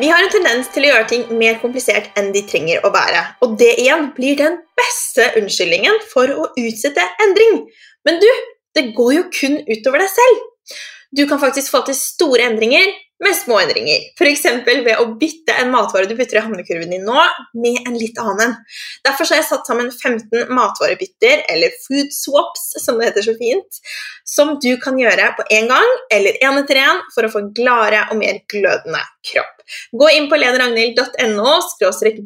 Vi har en tendens til å gjøre ting mer komplisert enn de trenger å være. Og det igjen blir den beste unnskyldningen for å utsette endring. Men du, det går jo kun utover deg selv. Du kan faktisk få til store endringer med små endringer. F.eks. ved å bytte en matvare du putter i handlekurven din nå, med en litt annen. Derfor har jeg satt sammen 15 matvarebytter, eller food swaps, som det heter så fint, som du kan gjøre på én gang eller én etter én for å få en gladere og mer glødende kropp. Gå inn på leneragnhild.no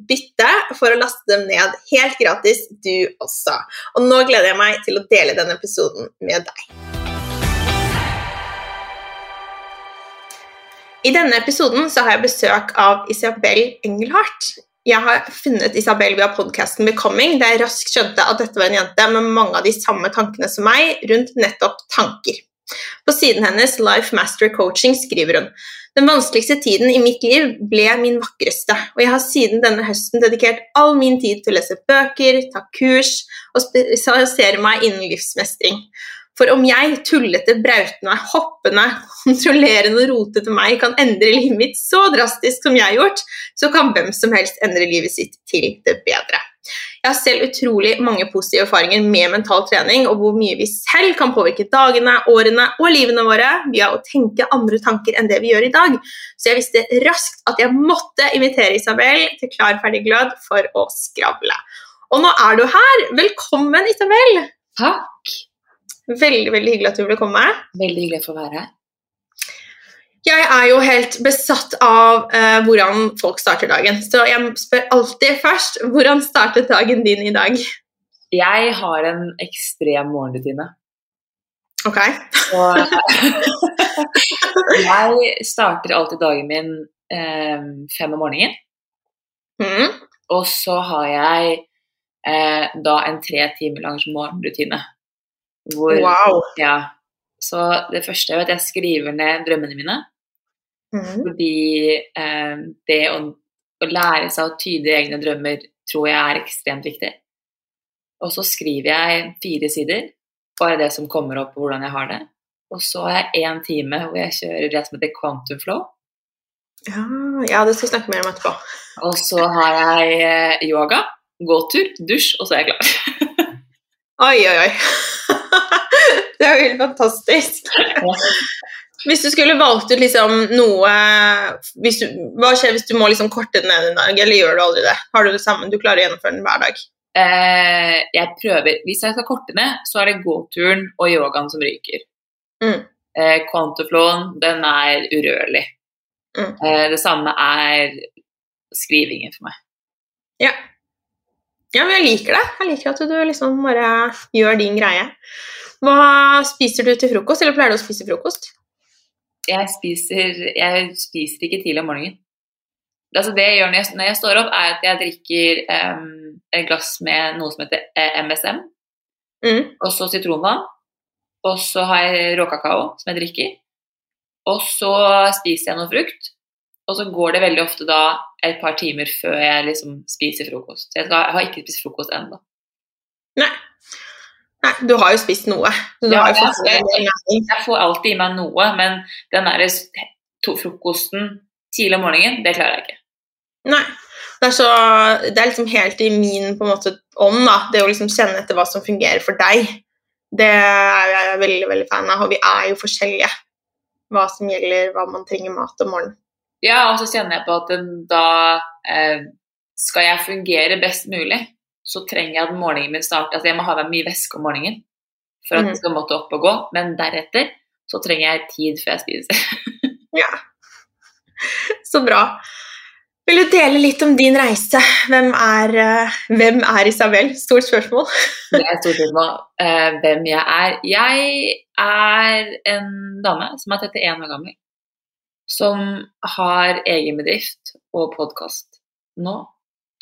bytte for å laste dem ned helt gratis, du også. Og nå gleder jeg meg til å dele denne episoden med deg. I denne episoden så har jeg besøk av Isabel Engelhardt. Jeg har funnet Isabel via podkasten Becoming, der jeg raskt skjønte at dette var en jente med mange av de samme tankene som meg rundt nettopp tanker. På siden hennes Life Master Coaching skriver hun den vanskeligste tiden i mitt liv ble min vakreste, og jeg har siden denne høsten dedikert all min tid til å lese bøker, ta kurs og spesialisere meg innen livsmestring. For om jeg, tullete, brautende, hoppende, kontrollerende og rotete meg kan endre livet mitt så drastisk som jeg har gjort, så kan hvem som helst endre livet sitt til det bedre. Jeg har selv utrolig mange positive erfaringer med mental trening, og hvor mye vi selv kan påvirke dagene, årene og livene våre via å tenke andre tanker enn det vi gjør i dag. Så jeg visste raskt at jeg måtte invitere Isabel til Klar, ferdig, glød for å skravle. Og nå er du her. Velkommen, Isabel. Takk. Veldig veldig hyggelig at du ville komme. Veldig hyggelig for å være her. Jeg er jo helt besatt av uh, hvordan folk starter dagen. Så jeg spør alltid først hvordan startet dagen din i dag? Jeg har en ekstrem morgenrutine. Ok. Jeg starter alltid dagen min eh, fem om morgenen. Mm. Og så har jeg eh, da en tre timer lang morgenrutine. Hvor, wow. Ja. Så det første er jo at jeg skriver ned drømmene mine. Mm. Fordi eh, det å, å, lære seg å tyde egne drømmer tror jeg er ekstremt viktig. Og så skriver jeg fire sider, bare det som kommer opp, og hvordan jeg har det. Og så har jeg én time hvor jeg kjører det som heter quantum flow. Ja, ja, det skal vi snakke mer om etterpå. Og så har jeg eh, yoga, gåtur, dusj, og så er jeg klar. oi, oi, oi. Det er jo helt fantastisk. Hvis du skulle valgt ut liksom noe du, Hva skjer hvis du må liksom korte den ned en dag, eller gjør du aldri det? Har du det sammen? Du klarer å gjennomføre den hver dag? Eh, jeg prøver. Hvis jeg skal korte ned, så er det gåturen og yogaen som ryker. Mm. Eh, den er urørlig. Mm. Eh, det samme er skrivingen for meg. Ja. Ja, men jeg liker det. Jeg liker at du liksom bare gjør din greie. Hva spiser du til frokost, eller pleier du å spise frokost? Jeg spiser, jeg spiser ikke tidlig om morgenen. Altså det jeg gjør når jeg, når jeg, står opp, er at jeg drikker um, et glass med noe som heter MSM, eh, mm. og så sitronvann. Og så har jeg råkakao som jeg drikker. Og så spiser jeg noe frukt. Og så går det veldig ofte da et par timer før jeg liksom spiser frokost. Jeg, skal, jeg har ikke spist frokost ennå. Nei. Nei, du har jo spist noe. Ja, jeg, jeg, jeg, får alltid i meg noe, men den derre frokosten tidlig om morgenen, det klarer jeg ikke. Nei. Det er, så, det er liksom helt i min på en måte ånd, da. Det å liksom kjenne etter hva som fungerer for deg. Det er jeg veldig veldig fan av, og vi er jo forskjellige. Hva som gjelder hva man trenger mat om morgenen. Ja, og så kjenner jeg på at da eh, skal jeg fungere best mulig, så trenger jeg at morgenen min starter Altså jeg må ha med mye væske om morgenen for at mm. skal måtte opp og gå, men deretter så trenger jeg tid før jeg spiser. ja. Så bra. Vil du dele litt om din reise? Hvem er, uh, hvem er Isabel? Stort spørsmål. det er et stort spørsmål. Uh, hvem jeg er? Jeg er en dame som er 31 år gammel. Som har egen bedrift og podkast nå.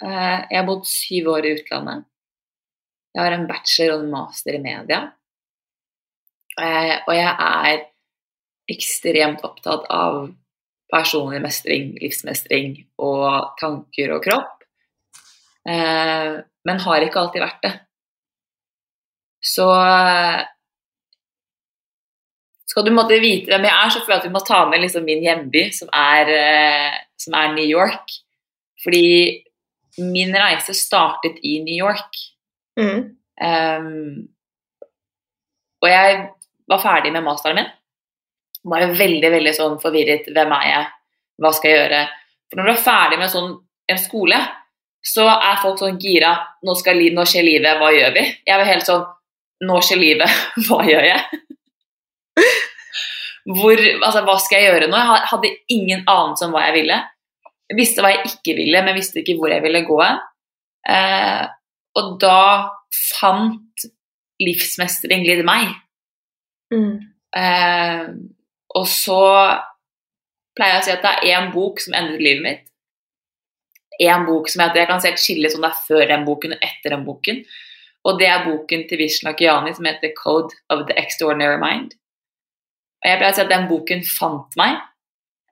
Eh, jeg har bodd syv år i utlandet. Jeg har en bachelor og en master i media. Eh, og jeg er ekstremt opptatt av personlig mestring, livsmestring og tanker og kropp. Eh, men har ikke alltid vært det. Så skal du måtte vite hvem jeg er, så føler jeg at vi må ta med liksom min hjemby, som er, eh, som er New York. Fordi min reise startet i New York. Mm. Um, og jeg var ferdig med masteren min. Var veldig veldig sånn forvirret. Hvem er jeg? Hva skal jeg gjøre? For når du er ferdig med sånn, en skole, så er folk sånn gira. Nå, skal, nå skjer livet, hva gjør vi? Jeg var helt sånn Nå skjer livet, hva gjør jeg? Hvor, altså, hva skal jeg gjøre nå? Jeg hadde ingen anelse om hva jeg ville. Jeg visste hva jeg ikke ville, men visste ikke hvor jeg ville gå. Eh, og da fant livsmestring litt meg. Mm. Eh, og så pleier jeg å si at det er én bok som endret livet mitt. Én bok som jeg, jeg kan se et skille som det er før den boken og etter den boken. Og det er boken til Vishnu Kiani som heter 'Code of the Extraordinary Mind'. Og jeg pleier å si at den boken fant meg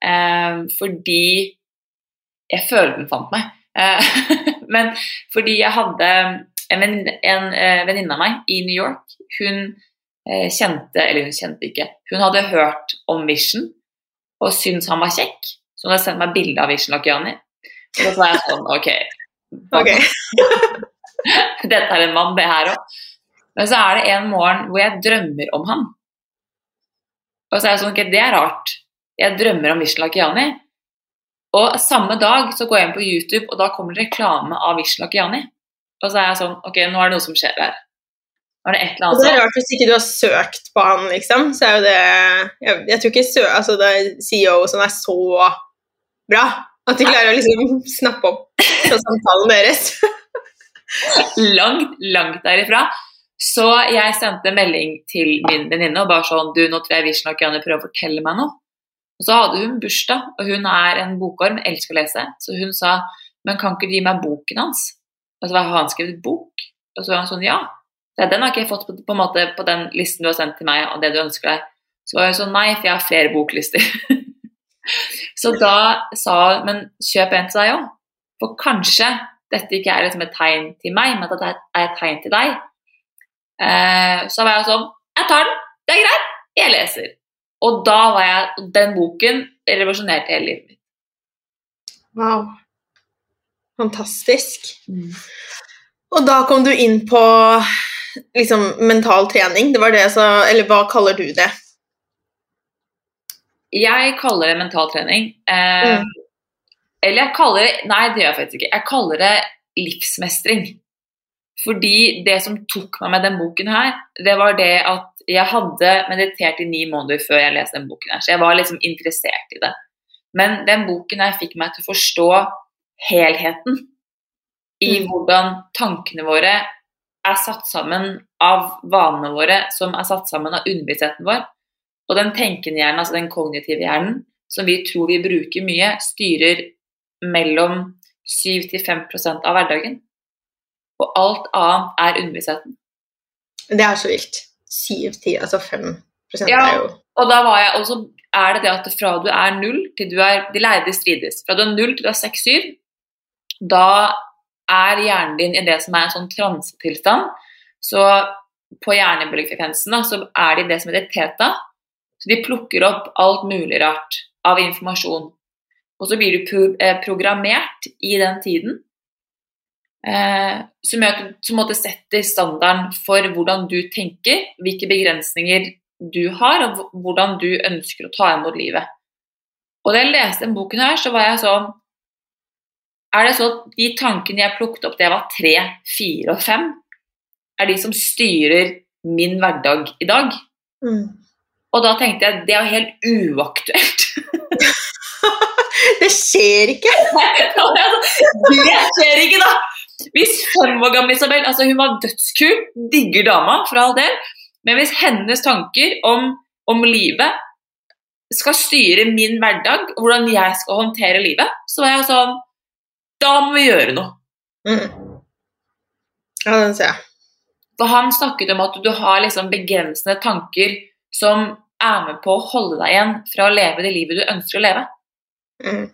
eh, fordi Jeg føler den fant meg. Eh, men fordi jeg hadde en, en eh, venninne av meg i New York. Hun eh, kjente Eller hun kjente ikke. Hun hadde hørt om Vision og syntes han var kjekk. Så hun hadde sendt meg bilde av Vision Lakiani. Og da var jeg sånn OK. okay. Dette er en mann, det her òg. Men så er det en morgen hvor jeg drømmer om han. Og så er jeg sånn Ok, det er rart. Jeg drømmer om Vishen Kiani. Og samme dag så går jeg inn på YouTube, og da kommer det reklame av Vishen Kiani. Og så er jeg sånn Ok, nå er det noe som skjer her. Nå er det et eller annet. Og det er rart hvis ikke du har søkt på han, liksom. Så er jo det Jeg, jeg tror ikke sø, altså det er CEO som er så bra at de klarer å liksom snappe opp fra samtalen deres. Langt, langt derifra. Så jeg sendte melding til min venninne og bare sånn Du, nå tror jeg Vishen Lakiani prøver å fortelle meg noe. Og så hadde hun bursdag, og hun er en bokorm, elsker å lese. Så hun sa Men kan ikke du gi meg boken hans? Og så har han skrevet bok. Og så var han sånn Ja. Så den har ikke jeg fått på, på, en måte, på den listen du har sendt til meg, av det du ønsker deg. Så var jeg sånn Nei, for jeg har flere boklister. så da sa hun Men kjøp en til deg òg. For kanskje dette ikke er liksom et tegn til meg, men at det er et tegn til deg. Eh, så var jeg sånn Jeg tar den, det er greit, jeg leser. Og da var jeg Den boken revolusjonerte hele livet mitt. Wow. Fantastisk. Og da kom du inn på liksom mental trening. Det var det jeg sa Eller hva kaller du det? Jeg kaller det mentaltrening. Eh, Mm. Eller jeg kaller det Nei, det gjør jeg faktisk ikke. Jeg kaller det livsmestring. Fordi det som tok meg med den boken her, det var det at jeg hadde meditert i ni måneder før jeg leste den boken her, så jeg var liksom interessert i det. Men den boken her fikk meg til å forstå helheten i Mm. hvordan tankene våre er satt sammen av vanene våre, som er satt sammen av underbevisstheten vår. Og den tenkende hjernen, altså den kognitive hjernen, som vi tror vi bruker mye, styrer mellom 7-5% av hverdagen. Og alt annet er underbevisstheten. Det er så vilt. Syv, ti, altså fem prosent Ja. er jo Og da var jeg, og så er det det at fra du er null til du er De lærde strides. Fra du er null til du er seks-syv, da er hjernen din i det som er en sånn transetilstand. Så på hjernebølgefrekvensen så er det i det som heter teta. Så de plukker opp alt mulig rart av informasjon. Og så blir du pro eh, programmert i den tiden. Eh, som gjør som setter standarden for hvordan du tenker, hvilke begrensninger du har, og hvordan du ønsker å ta imot livet. Og da jeg leste denne boken her, så var jeg sånn Er det sånn at de tankene jeg plukket opp da jeg var tre, fire og fem, er de som styrer min hverdag i dag? mm. Og da tenkte jeg det er jo helt uaktuelt. Det skjer ikke! det skjer ikke, da! Hvis fem år gamle Isabel altså Hun var dødskul, digger dama, for all del. Men hvis hennes tanker om, om livet skal styre min hverdag, hvordan jeg skal håndtere livet, så er jeg sånn Da må vi gjøre noe. Mm. Ja, den ser jeg. For han snakket om at du har liksom begrensende tanker som er med på å holde deg igjen fra å leve det livet du ønsker å leve. Mm.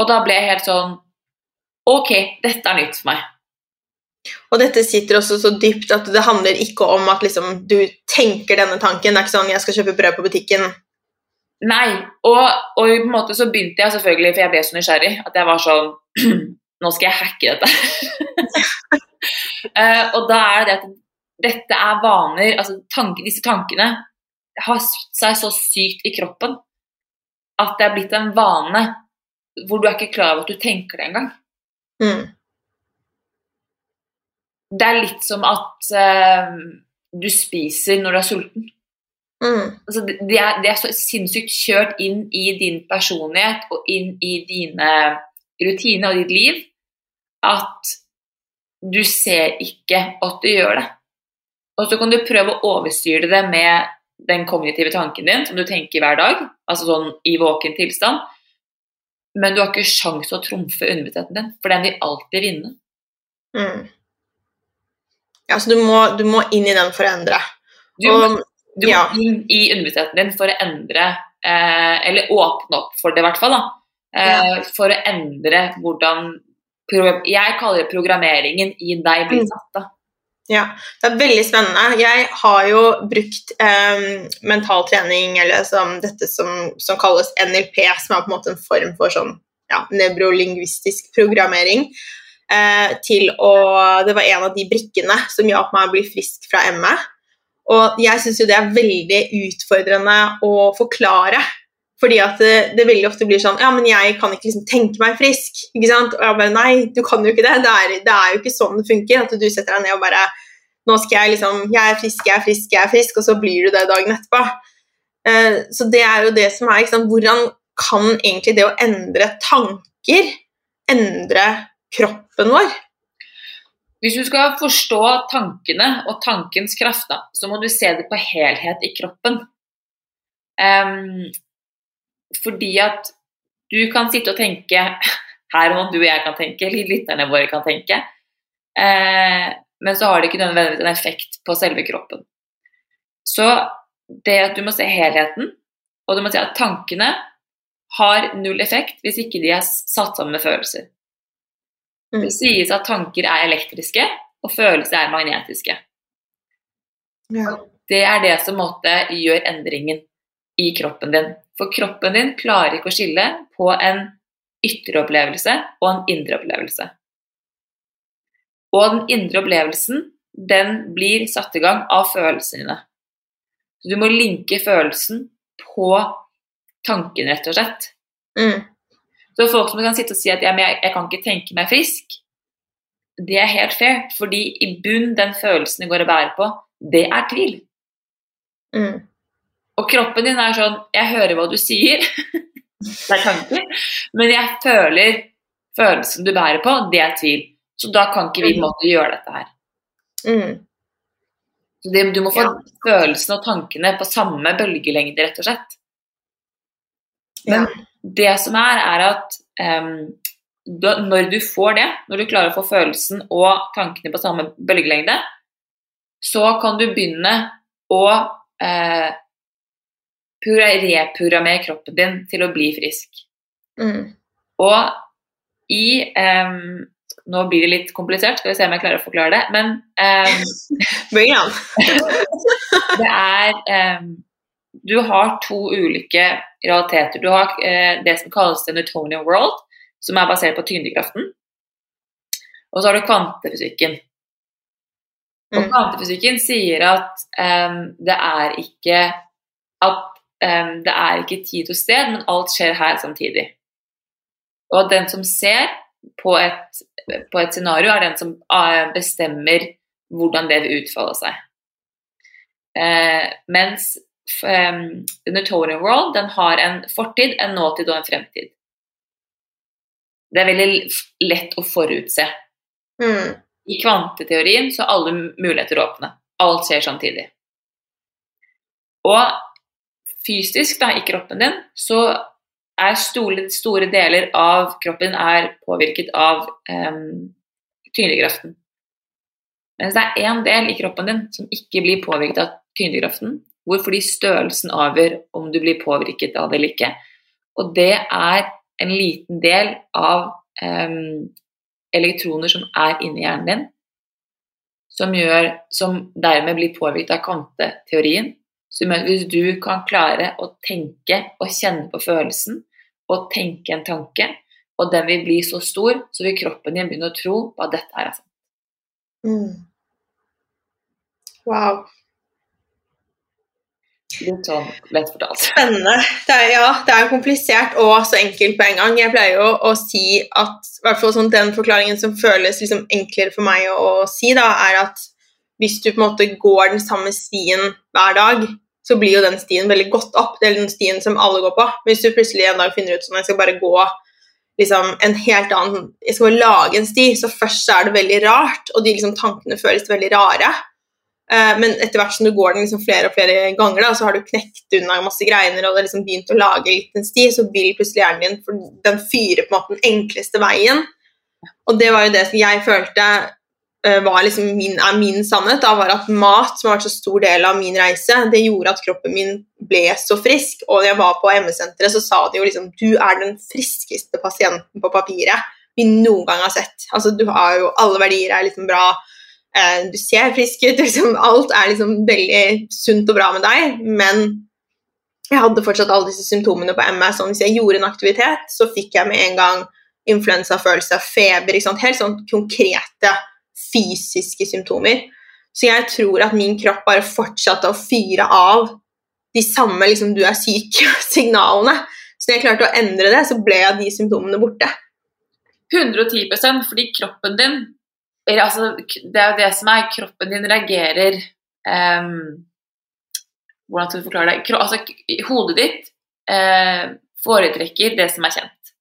Og da ble jeg helt sånn Ok, dette er nytt for meg. Og dette sitter også så dypt at det handler ikke om at liksom, du tenker denne tanken. Det er ikke sånn 'jeg skal kjøpe brød på butikken'. Nei. Og, og på en måte så begynte jeg selvfølgelig, for jeg ble så nysgjerrig, at jeg var sånn Nå skal jeg hacke dette. uh, og da er det at dette er vaner altså tanken, Disse tankene har satt seg så sykt i kroppen at det er blitt en vane hvor du er ikke klar over at du tenker det engang. Mm. Det er litt som at uh, du spiser når du er sulten. Mm. Altså, det, er, det, er, så sinnssykt kjørt inn i din personlighet og inn i dine rutiner og ditt liv at du ser ikke at du gjør det. Og så kan du prøve å overstyre det med den kognitive tanken din som du tenker hver dag, altså sånn i våken tilstand, men du har ikke sjans å trumfe underbevisstheten din, for den vil alltid vinne. Mm. Ja, så du må, du må, inn i den for å endre. Du, og, du ja. må inn i underbevisstheten din for å endre, eh, eller åpne opp for det i hvert fall, da. Eh, ja. For å endre hvordan Jeg kaller det programmeringen i deg blir mm. satt. da. Ja, det er veldig spennende. Jeg har jo brukt eh, mental trening, eller som, dette som, som, kalles NLP, som er på en måte en form for sånn ja, nevrolingvistisk programmering, eh, til å Det var en av de brikkene som hjalp meg å bli frisk fra ME. Og jeg syns jo det er veldig utfordrende å forklare. Fordi at det, det, veldig ofte blir sånn Ja, men jeg kan ikke liksom tenke meg frisk. ikke sant? Og jeg bare Nei, du kan jo ikke det. Det er, det er jo ikke sånn det funker. At du setter deg ned og bare nå skal jeg liksom Jeg er frisk, jeg er frisk, jeg er frisk, og så blir du det dagen etterpå. Uh, så det er jo det som er liksom, Hvordan kan egentlig det å endre tanker endre kroppen vår? Hvis du skal forstå tankene og tankens kraft, da, så må du se det på helhet i kroppen. Um, fordi at du kan sitte og tenke her og du og jeg kan tenke, eller lytterne våre kan tenke. eh, men så har det ikke nødvendigvis en effekt på selve kroppen. Så det at du må se helheten, og du må se at tankene har null effekt hvis ikke de er satt sammen med følelser. Mm. Det sies at tanker er elektriske, og følelser er magnetiske. Ja. Det er det som måtte gjør endringen i kroppen din. For kroppen din klarer ikke å skille på en ytre opplevelse og en indre opplevelse. Og den indre opplevelsen, den blir satt i gang av følelsene dine. Så du må linke følelsen på tanken, rett og slett. Mm. Så folk som kan sitte og si at ja, jeg, jeg, kan ikke tenke meg frisk, det er helt fair. Fordi i bunn den følelsen du går og bærer på, det er tvil. Mm. Og kroppen din er sånn Jeg hører hva du sier. det er tanker. Men jeg føler følelsen du bærer på, det er tvil. Så da kan ikke vi måtte gjøre dette her. Mm. Så det, du må få ja. følelsene og tankene på samme bølgelengde, rett og slett. Men ja. det som er, er at um, da, når du får det, når du klarer å få følelsen og tankene på samme bølgelengde, så kan du begynne å eh, reprogrammere kroppen din til å bli frisk. Mm. Og i um, nå blir det litt komplisert, skal vi se om jeg klarer å forklare det. Men um, Bring on! det er um, Du har to ulike realiteter. Du har uh, det som kalles the Newtonian world, som er basert på tyngdekraften. Og så har du kvantefysikken. Og mm. kvantefysikken sier at um, det er ikke at det er ikke tid og sted, men alt skjer her samtidig. Og den som ser på et på et scenario, er den som eh, bestemmer hvordan det vil utfolde seg. Eh, mens um, The Newtonian World den har en fortid, en nåtid og en fremtid. Det er veldig lett å forutse. Mm. I kvanteteorien så er alle muligheter åpne. Alt skjer samtidig. Og fysisk da, i kroppen din så er store, store, deler av kroppen påvirket av um, tyngdekraften. Mens det er én del i kroppen din som ikke blir påvirket av tyngdekraften, hvorfor fordi størrelsen avgjør om du blir påvirket av det eller ikke. Og det er en liten del av um, elektroner som er inni hjernen din, som, gjør, som dermed blir påvirket av kvanteteorien. Så hvis du kan klare å tenke og kjenne på følelsen, og tenke en tanke, og den vil bli så stor, så vil kroppen din begynne å tro på at dette er sant. Mm. Wow. Litt sånn lett fortalt. Spennende. Det er, ja, det er komplisert og så enkelt på en gang. Jeg pleier jo å si at hvert fall sånn, den forklaringen som føles liksom enklere for meg å, å, si, da, er at hvis du på en måte går den samme stien hver dag, så blir jo den stien veldig godt opp. Det er den stien som alle går på. Hvis du plutselig en dag finner ut sånn jeg skal bare gå liksom, en helt annen Jeg skal bare lage en sti, så først så er det veldig rart, og de liksom, tankene føles veldig rare. Eh, men etter hvert som du går den liksom flere og flere ganger, da, så har du knekt unna masse greiner og det liksom begynt å lage litt en sti, så vil plutselig hjernen din for den fyrer på en måte den enkleste veien. Og det var jo det som jeg følte var liksom min, er min sannhet. Da, var at mat, som har vært så stor del av min reise, det gjorde at kroppen min ble så frisk. Og da jeg var på ME-senteret, så sa de jo liksom Du er den friskeste pasienten på papiret vi noen gang har sett. Altså, du har jo Alle verdier er liksom bra Eh, du ser frisk ut, liksom, alt er liksom veldig sunt og bra med deg, men jeg hadde fortsatt alle disse symptomene på MS. Sånn, hvis jeg gjorde en aktivitet, så fikk jeg med en gang influensafølelse, feber Helt sånn konkrete fysiske symptomer. Så jeg tror at min kropp bare fortsatte å fyre av de samme liksom, 'du er syk'-signalene. Så når jeg klarte å endre det, så ble de symptomene borte. 110% fordi kroppen din altså, det er jo det som er Kroppen din reagerer um, Hvordan skal du forklare det? Kro altså, hodet ditt uh, foretrekker det som er kjent.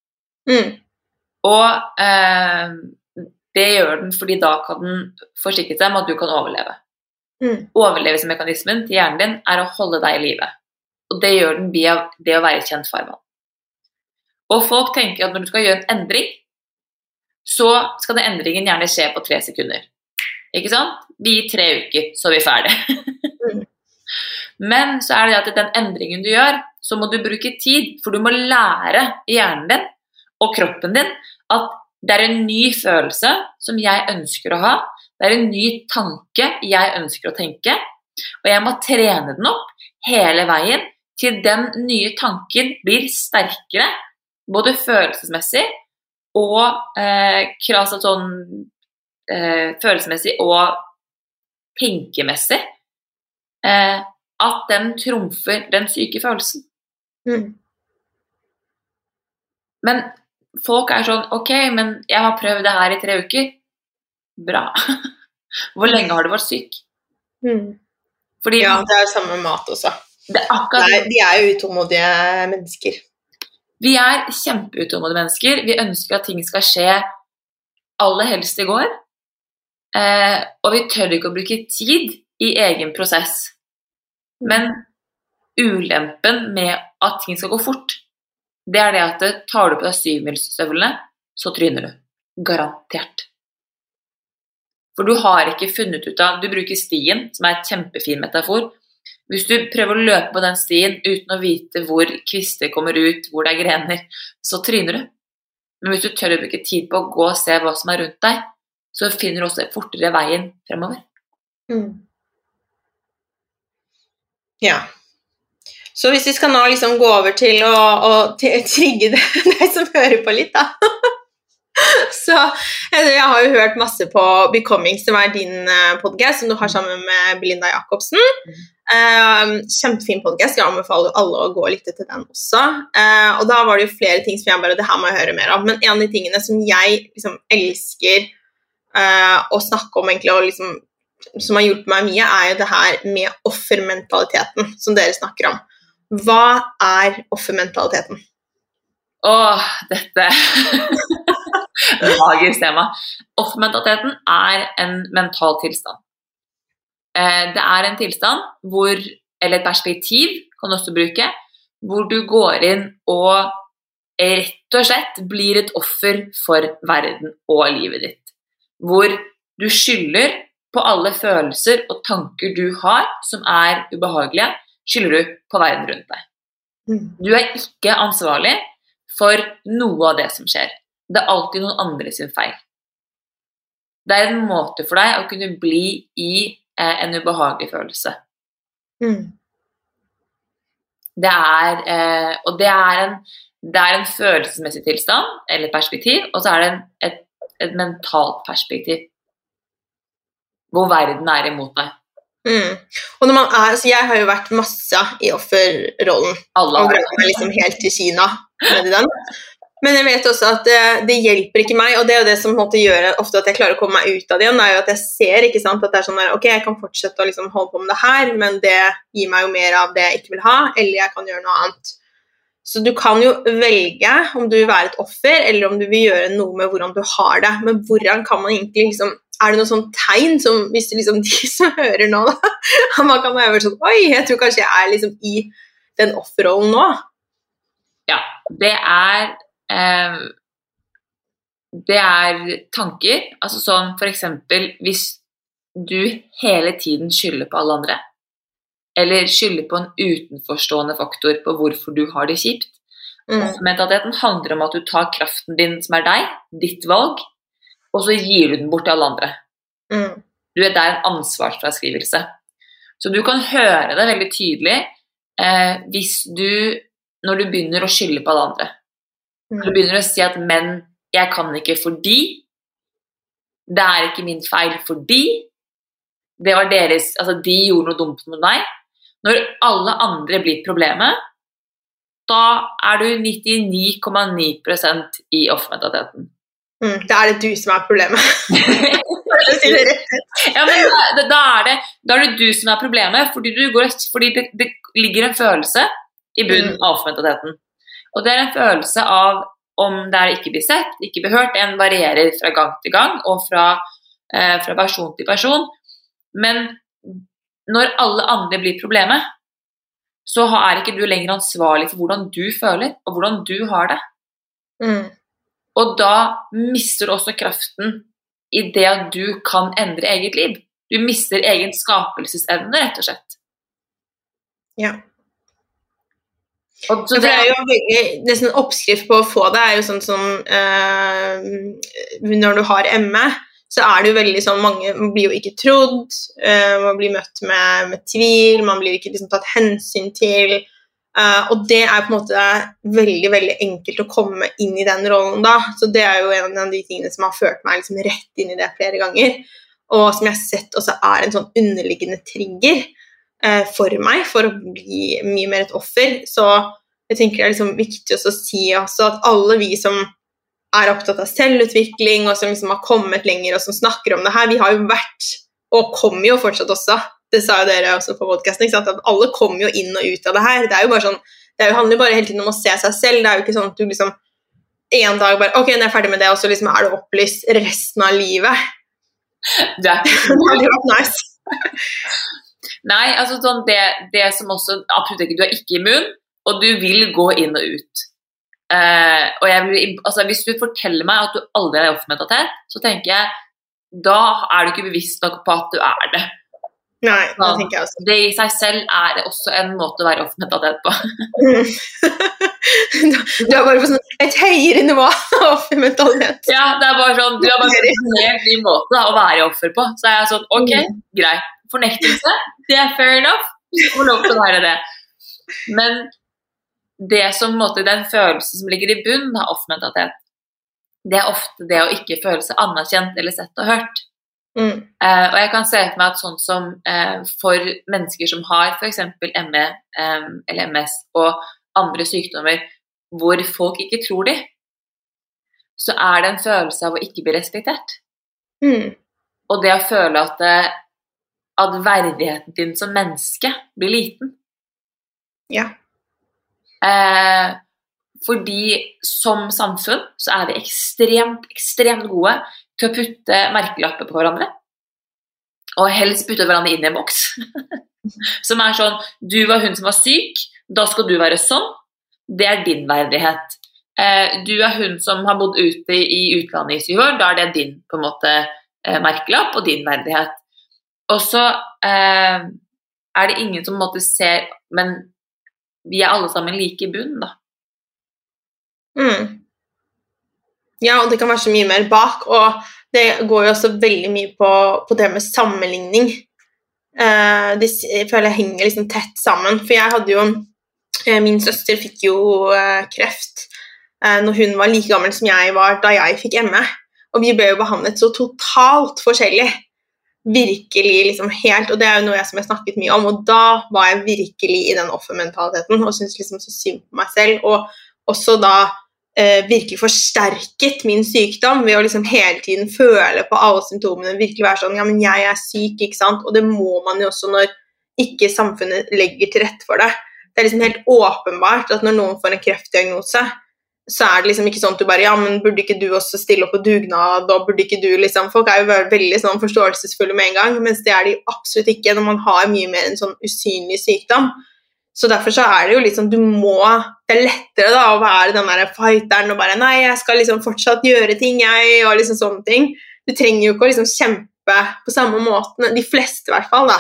Mm. Og uh, det gjør den fordi da kan den forsikre seg om at du kan overleve. Mm. Overlevelsesmekanismen til hjernen din er å holde deg i live. Og det gjør den via det å være kjent farvann. Og folk tenker at når du skal gjøre en endring, så skal den endringen gjerne skje på tre sekunder. Ikke sant? Vi gir tre uker, så er vi ferdig. Men så er det at den endringen du gjør, så må du bruke tid. For du må lære hjernen din og kroppen din at det er en ny følelse som jeg ønsker å ha. Det er en ny tanke jeg ønsker å tenke. Og jeg må trene den opp hele veien til den nye tanken blir sterkere, både følelsesmessig og eh, altså sånn eh, følelsesmessig og tenkemessig eh, at den trumfer den syke følelsen. Mm. Men folk er sånn OK, men jeg har prøvd det her i tre uker. Bra. Hvor lenge har du vært syk? Mm. Fordi, ja, det er jo samme mat også. Det er akkurat, Nei, de er jo utålmodige mennesker. Vi er kjempeutålmodige mennesker. Vi ønsker at ting skal skje aller helst i går. Eh, og vi tør ikke å bruke tid i egen prosess. Men ulempen med at ting skal gå fort, det er det at tar du på deg syvmilsstøvlene, så tryner du. Garantert. For du har ikke funnet ut av Du bruker stien, som er et kjempefin metafor, hvis du prøver å løpe på den stien uten å vite hvor kvister kommer ut, hvor det er grener, så tryner du. Men hvis du tør å bruke tid på å gå og se hva som er rundt deg, så finner du også fortere veien fremover. Mm. Ja. Så hvis vi skal nå liksom gå over til å, å trigge deg som hører på litt, da Så jeg har jo hørt masse på Becoming, som er din eh, podkast, som du har sammen med Belinda Jacobsen. Um, kjempefin podkast. Jeg anbefaler alle å gå og lytte til den også. Uh, og da var det jo flere ting som jeg bare Det her må jeg høre mer av. Men en av de tingene som jeg liksom elsker uh, å snakke om, egentlig, og liksom, som har hjulpet meg mye, er jo det her med offermentaliteten som dere snakker om. Hva er offermentaliteten? Åh, dette Magisk tema. Offermentaliteten er en mental tilstand. Eh, det er en tilstand hvor, eller et perspektiv kan du også bruke, hvor du går inn og rett og slett blir et offer for verden og livet ditt. Hvor du skylder på alle følelser og tanker du har som er ubehagelige, skylder du på verden rundt deg. Mm. Du er ikke ansvarlig for noe av det som skjer. Det er alltid noen andre sin feil. Det er en måte for deg å kunne bli i eh, en ubehagelig følelse. Mm. Det er, eh, og det er, en, det er en følelsesmessig tilstand, eller perspektiv, og så er det en, et, et mentalt perspektiv. Hvor verden er imot deg. Mm. Og når man er, altså jeg har jo vært masse i offerrollen Alle har vært liksom helt til Kina med den. Men jeg vet også at det, det hjelper ikke meg, og det er jo det som gjør ofte at jeg klarer å komme meg ut av det igjen, er jo at jeg ser ikke sant, at det er sånn der, ok, jeg kan fortsette å liksom holde på med det her, men det gir meg jo mer av det jeg ikke vil ha, eller jeg kan gjøre noe annet. Så du kan jo velge om du vil være et offer, eller om du vil gjøre noe med hvordan du har det. Men hvordan kan man egentlig liksom Er det noen sånn tegn som hvis liksom de som hører nå, da Man kan være sånn Oi, jeg tror kanskje jeg er liksom i den offerrollen nå. Ja, det er eh, Det er tanker. Altså sånn eksempel hvis du hele tiden skylder på alle andre, eller skylder på en utenforstående faktor på hvorfor du har det kjipt. Mm. Mentaliteten handler om at du tar kraften din, som er deg, ditt valg, og så gir du den bort til alle andre. Mm. Du vet, Det er en ansvarsfraskrivelse. Så du kan høre det veldig tydelig eh, hvis du, når du begynner å skylde på alle andre. Mm. Du begynner å si at 'men jeg kan ikke fordi', 'det er ikke min feil fordi', det var deres, altså de gjorde noe dumt mot meg. Når alle andre blir problemet, da er du 99,9% i off-mentaliteten. Mm. Da er det du som er problemet. Ja, men da, da, er det, da er det du som er problemet, fordi, du går, fordi det, det ligger en følelse i bunnen Mm. av off-mentaliteten. Og det er en følelse av om det er ikke blir sett, ikke blir hørt. Den varierer fra gang til gang og fra, eh, fra person til person. Men når alle andre blir problemet, så er ikke du lenger ansvarlig for hvordan du føler og hvordan du har det. Mm. Og da mister du også kraften i det at du kan endre eget liv. Du mister egen skapelsesevne, rett og slett. Ja. Og så det, det er jo nesten en oppskrift på å få det er jo sånn som eh, Når du har ME, så er det jo veldig sånn mange Man blir jo ikke trodd, eh, man blir møtt med, med tvil, man blir ikke liksom tatt hensyn til. Eh, og det er på en måte veldig veldig enkelt å komme inn i den rollen da. Så det er jo en av de tingene som har ført meg liksom rett inn i det flere ganger. Og som jeg har sett også er en sånn underliggende trigger uh, for meg for å bli mye mer et offer. Så jeg tenker det er liksom viktig å si også at alle vi som er opptatt av selvutvikling, og som liksom har kommet lenger, og som snakker om det her, vi har jo vært, og kommer jo fortsatt også, det sa jo dere også på podkasten, at alle kommer jo inn og ut av det her. Det jo sånn, det er handler jo bare hele tiden om å se seg selv. Det er jo ikke sånn at du liksom en dag bare Ok, nå er jeg ferdig med det, og så liksom er du opplyst resten av livet. det er ikke nice. Nei, altså sånn det, det som også Absolutt ikke, du er ikke immun, og du vil gå inn og ut. Uh, og vil, altså Hvis du forteller meg at du aldri er off-mentalitet, så tenker jeg da er du ikke bevisst nok på at du er det. Nei, det tenker jeg også. Det i seg selv er også en måte å være off-mentalitet på. du er bare på sånn et høyere nivå av offermentalitet. Ja, det er bare sånn, Du har bare en helt ny måte å være offer på. Så er jeg sånn Ok, greit. Fornektelse, det er fair enough. Får lov til å være det. Men det som, måte, den følelsen som ligger i bunnen av off-mentalitet, det er ofte det å ikke føle seg anerkjent eller sett og hørt. Mm. Eh, og jeg kan se for meg at sånn som uh, for mennesker som har f.eks. ME um, eller MS og andre sykdommer hvor folk ikke tror de, så er det en følelse av å ikke bli respektert. Mm. Og det å føle at, eh, at verdigheten din som menneske blir liten. Ja. Eh, fordi som samfunn så er vi ekstremt, ekstremt gode til å putte merkelapper på hverandre. Og helst putte hverandre inn i en boks. som er sånn Du var hun som var syk, da skal du være sånn. Det er din verdighet. Eh, du er hun som har bodd ute i utlandet i syv år, da er det din på en måte eh, merkelapp og din verdighet. Og så eh, er det ingen som på en måte ser Men vi er alle sammen like i bunnen, da. Mm. Ja, og det kan være så mye mer bak. Og det går jo også veldig mye på, på det med sammenligning. Uh, det føler jeg henger liksom tett sammen. For jeg hadde jo uh, Min søster fikk jo uh, kreft uh, når hun var like gammel som jeg var da jeg fikk ME. Og vi ble jo behandlet så totalt forskjellig. Virkelig liksom helt Og det er jo noe jeg som jeg snakket mye om, og da var jeg virkelig i den offermentaliteten og syntes liksom så synd på meg selv. Og også da eh, virkelig forsterket min sykdom ved å liksom hele tiden føle på alle symptomene. Virkelig være sånn Ja, men jeg er syk, ikke sant? Og det må man jo også når ikke samfunnet legger til rette for det. Det er liksom helt åpenbart at når noen får en kreftdiagnose, så er det liksom ikke sånn at du bare Ja, men burde ikke du også stille opp på dugnad, og burde ikke du liksom Folk er jo veldig sånn forståelsesfulle med en gang, mens det er de absolutt ikke når man har mye mer en sånn usynlig sykdom. Så derfor så er det jo liksom Du må Det er lettere da å være den der fighteren og bare Nei, jeg skal liksom fortsatt gjøre ting, jeg, og liksom sånne ting. Du trenger jo ikke å liksom kjempe på samme måten. De fleste, i hvert fall, da.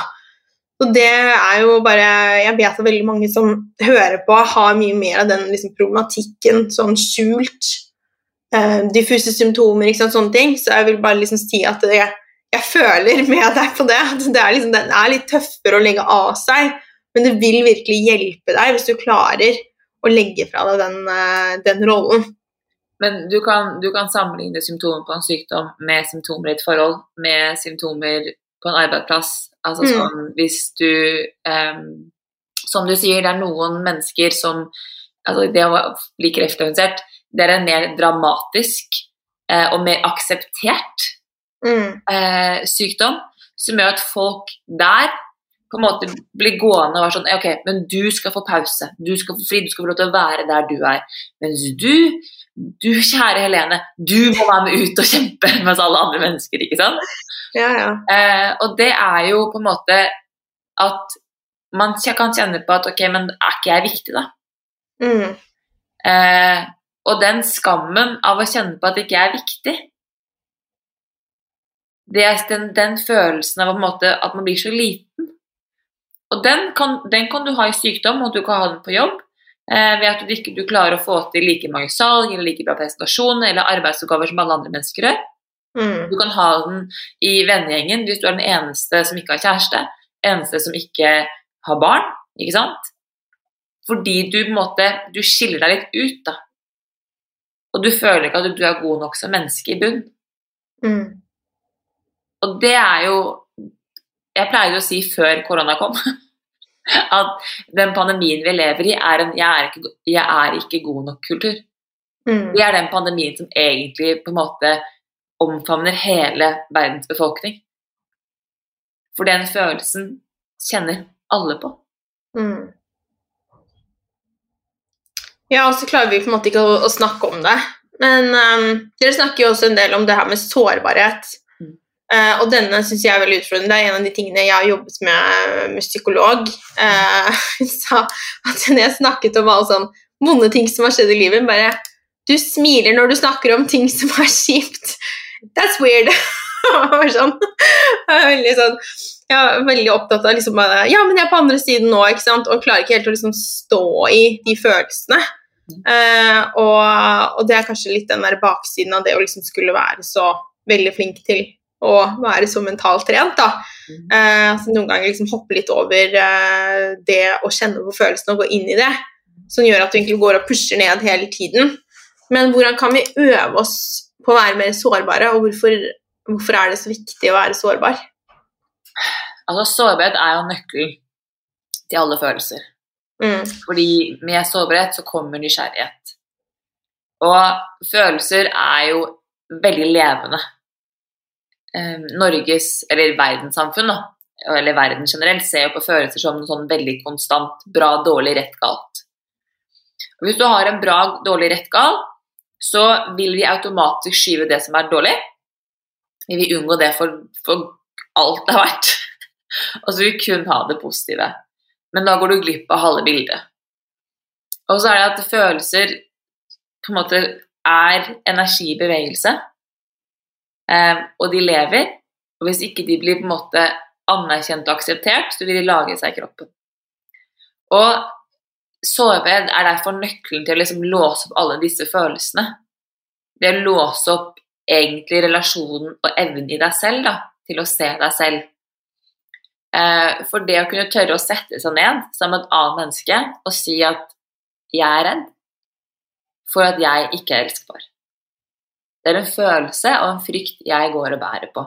Og det er jo bare Jeg vet at veldig mange som hører på, har mye mer av den liksom, problematikken sånn skjult. Eh, diffuse symptomer, ikke sant, sånne ting. Så jeg vil bare liksom si at jeg, jeg føler med deg på det. Det er, liksom, det er litt tøffere å legge av seg, men det vil virkelig hjelpe deg hvis du klarer å legge fra deg den, eh, den rollen. Men du kan, du kan sammenligne symptomer på en sykdom med symptomer i et forhold, med symptomer på en arbeidsplass. Altså Mm. sånn hvis du um, Som du sier, det er noen mennesker som altså Det å bli kreftdiagnostisert, det er mer dramatisk eh, og mer akseptert Mm. eh, sykdom, som gjør at folk der på en måte bli gående og være sånn Ok, men du skal få pause. Du skal få fri. Du skal få lov til å være der du er. Mens du, du kjære Helene, du må være med ut og kjempe mens alle andre mennesker, ikke sant? Ja, ja. Eh, og det er jo på en måte at man kan kjenne på at ok, men er ikke jeg viktig, da? Mm. Eh, og den skammen av å kjenne på at ikke jeg er viktig det er den, den følelsen av på en måte, at man blir så liten. Og den kan, den kan du ha i sykdom, og du kan ha den på jobb. Eh, ved at du ikke du klarer å få til like mange salg eller like bra presentasjoner eller arbeidsoppgaver som alle andre mennesker gjør. Mm. Du kan ha den i vennegjengen hvis du er den eneste som ikke har kjæreste, eneste som ikke har barn, ikke sant? Fordi du på en måte du skiller deg litt ut, da. Og du føler ikke at du er god nok som menneske i bunn. Mm. Og det er jo Jeg pleide å si før korona kom at den pandemien vi lever i, er en 'jeg er ikke, jeg er ikke god nok'-kultur. Mm. Det er den pandemien som egentlig på en måte omfavner hele verdens befolkning. For den følelsen kjenner alle på. Mm. Ja, og så klarer vi på en måte ikke å, å snakke om det. Men um, dere snakker jo også en del om det her med sårbarhet. Eh, og denne syns jeg er veldig utfordrende. Det er en av de tingene jeg har jobbet med med psykolog. Uh, hun sa at når jeg snakket om alle sånne vonde ting som har skjedd i livet, bare Du smiler når du snakker om ting som er kjipt. That's weird. Sånn. Veldig sånn jeg er veldig opptatt av liksom bare, Ja, men jeg er på andre siden nå, ikke sant? og klarer ikke helt å liksom stå i de følelsene. Uh, og, og det er kanskje litt den der baksiden av det å liksom skulle være så veldig flink til å være så mentalt trent. da. Mm. Eh, altså Noen ganger liksom hoppe litt over eh, det å kjenne på følelsene og gå inn i det, som gjør at du egentlig går og pusher ned hele tiden. Men hvordan kan vi øve oss på å være mer sårbare, og hvorfor, hvorfor er det så viktig å være sårbar? Altså, sårbarhet er jo nøkkelen til alle følelser. Mm. Fordi med sårbarhet så kommer nysgjerrighet. Og følelser er jo veldig levende. Eh, Norges, eller verdenssamfunn, da, eller verden generelt, ser jo på følelser som noe sånn veldig konstant bra, dårlig, rett, galt. Og hvis du har en bra, dårlig, rett, gal, så vil vi automatisk skyve det som er dårlig. Vi vil unngå det for, for alt det har vært. Og så vil vi kun ha det positive. Men da går du glipp av halve bildet. Og så er det at følelser på en måte er energi i bevegelse, og de lever. Og hvis ikke de blir på en måte anerkjent og akseptert, så vil de lage seg i kroppen. Og sårbarhet er derfor nøkkelen til å liksom låse opp alle disse følelsene. Det å låse opp egentlig relasjonen og evnen i deg selv da, til å se deg selv. Eh, for det å kunne tørre å sette seg ned som et annet menneske og si at jeg er redd for at jeg ikke er elskbar. Det er en følelse og en frykt jeg går og bærer på.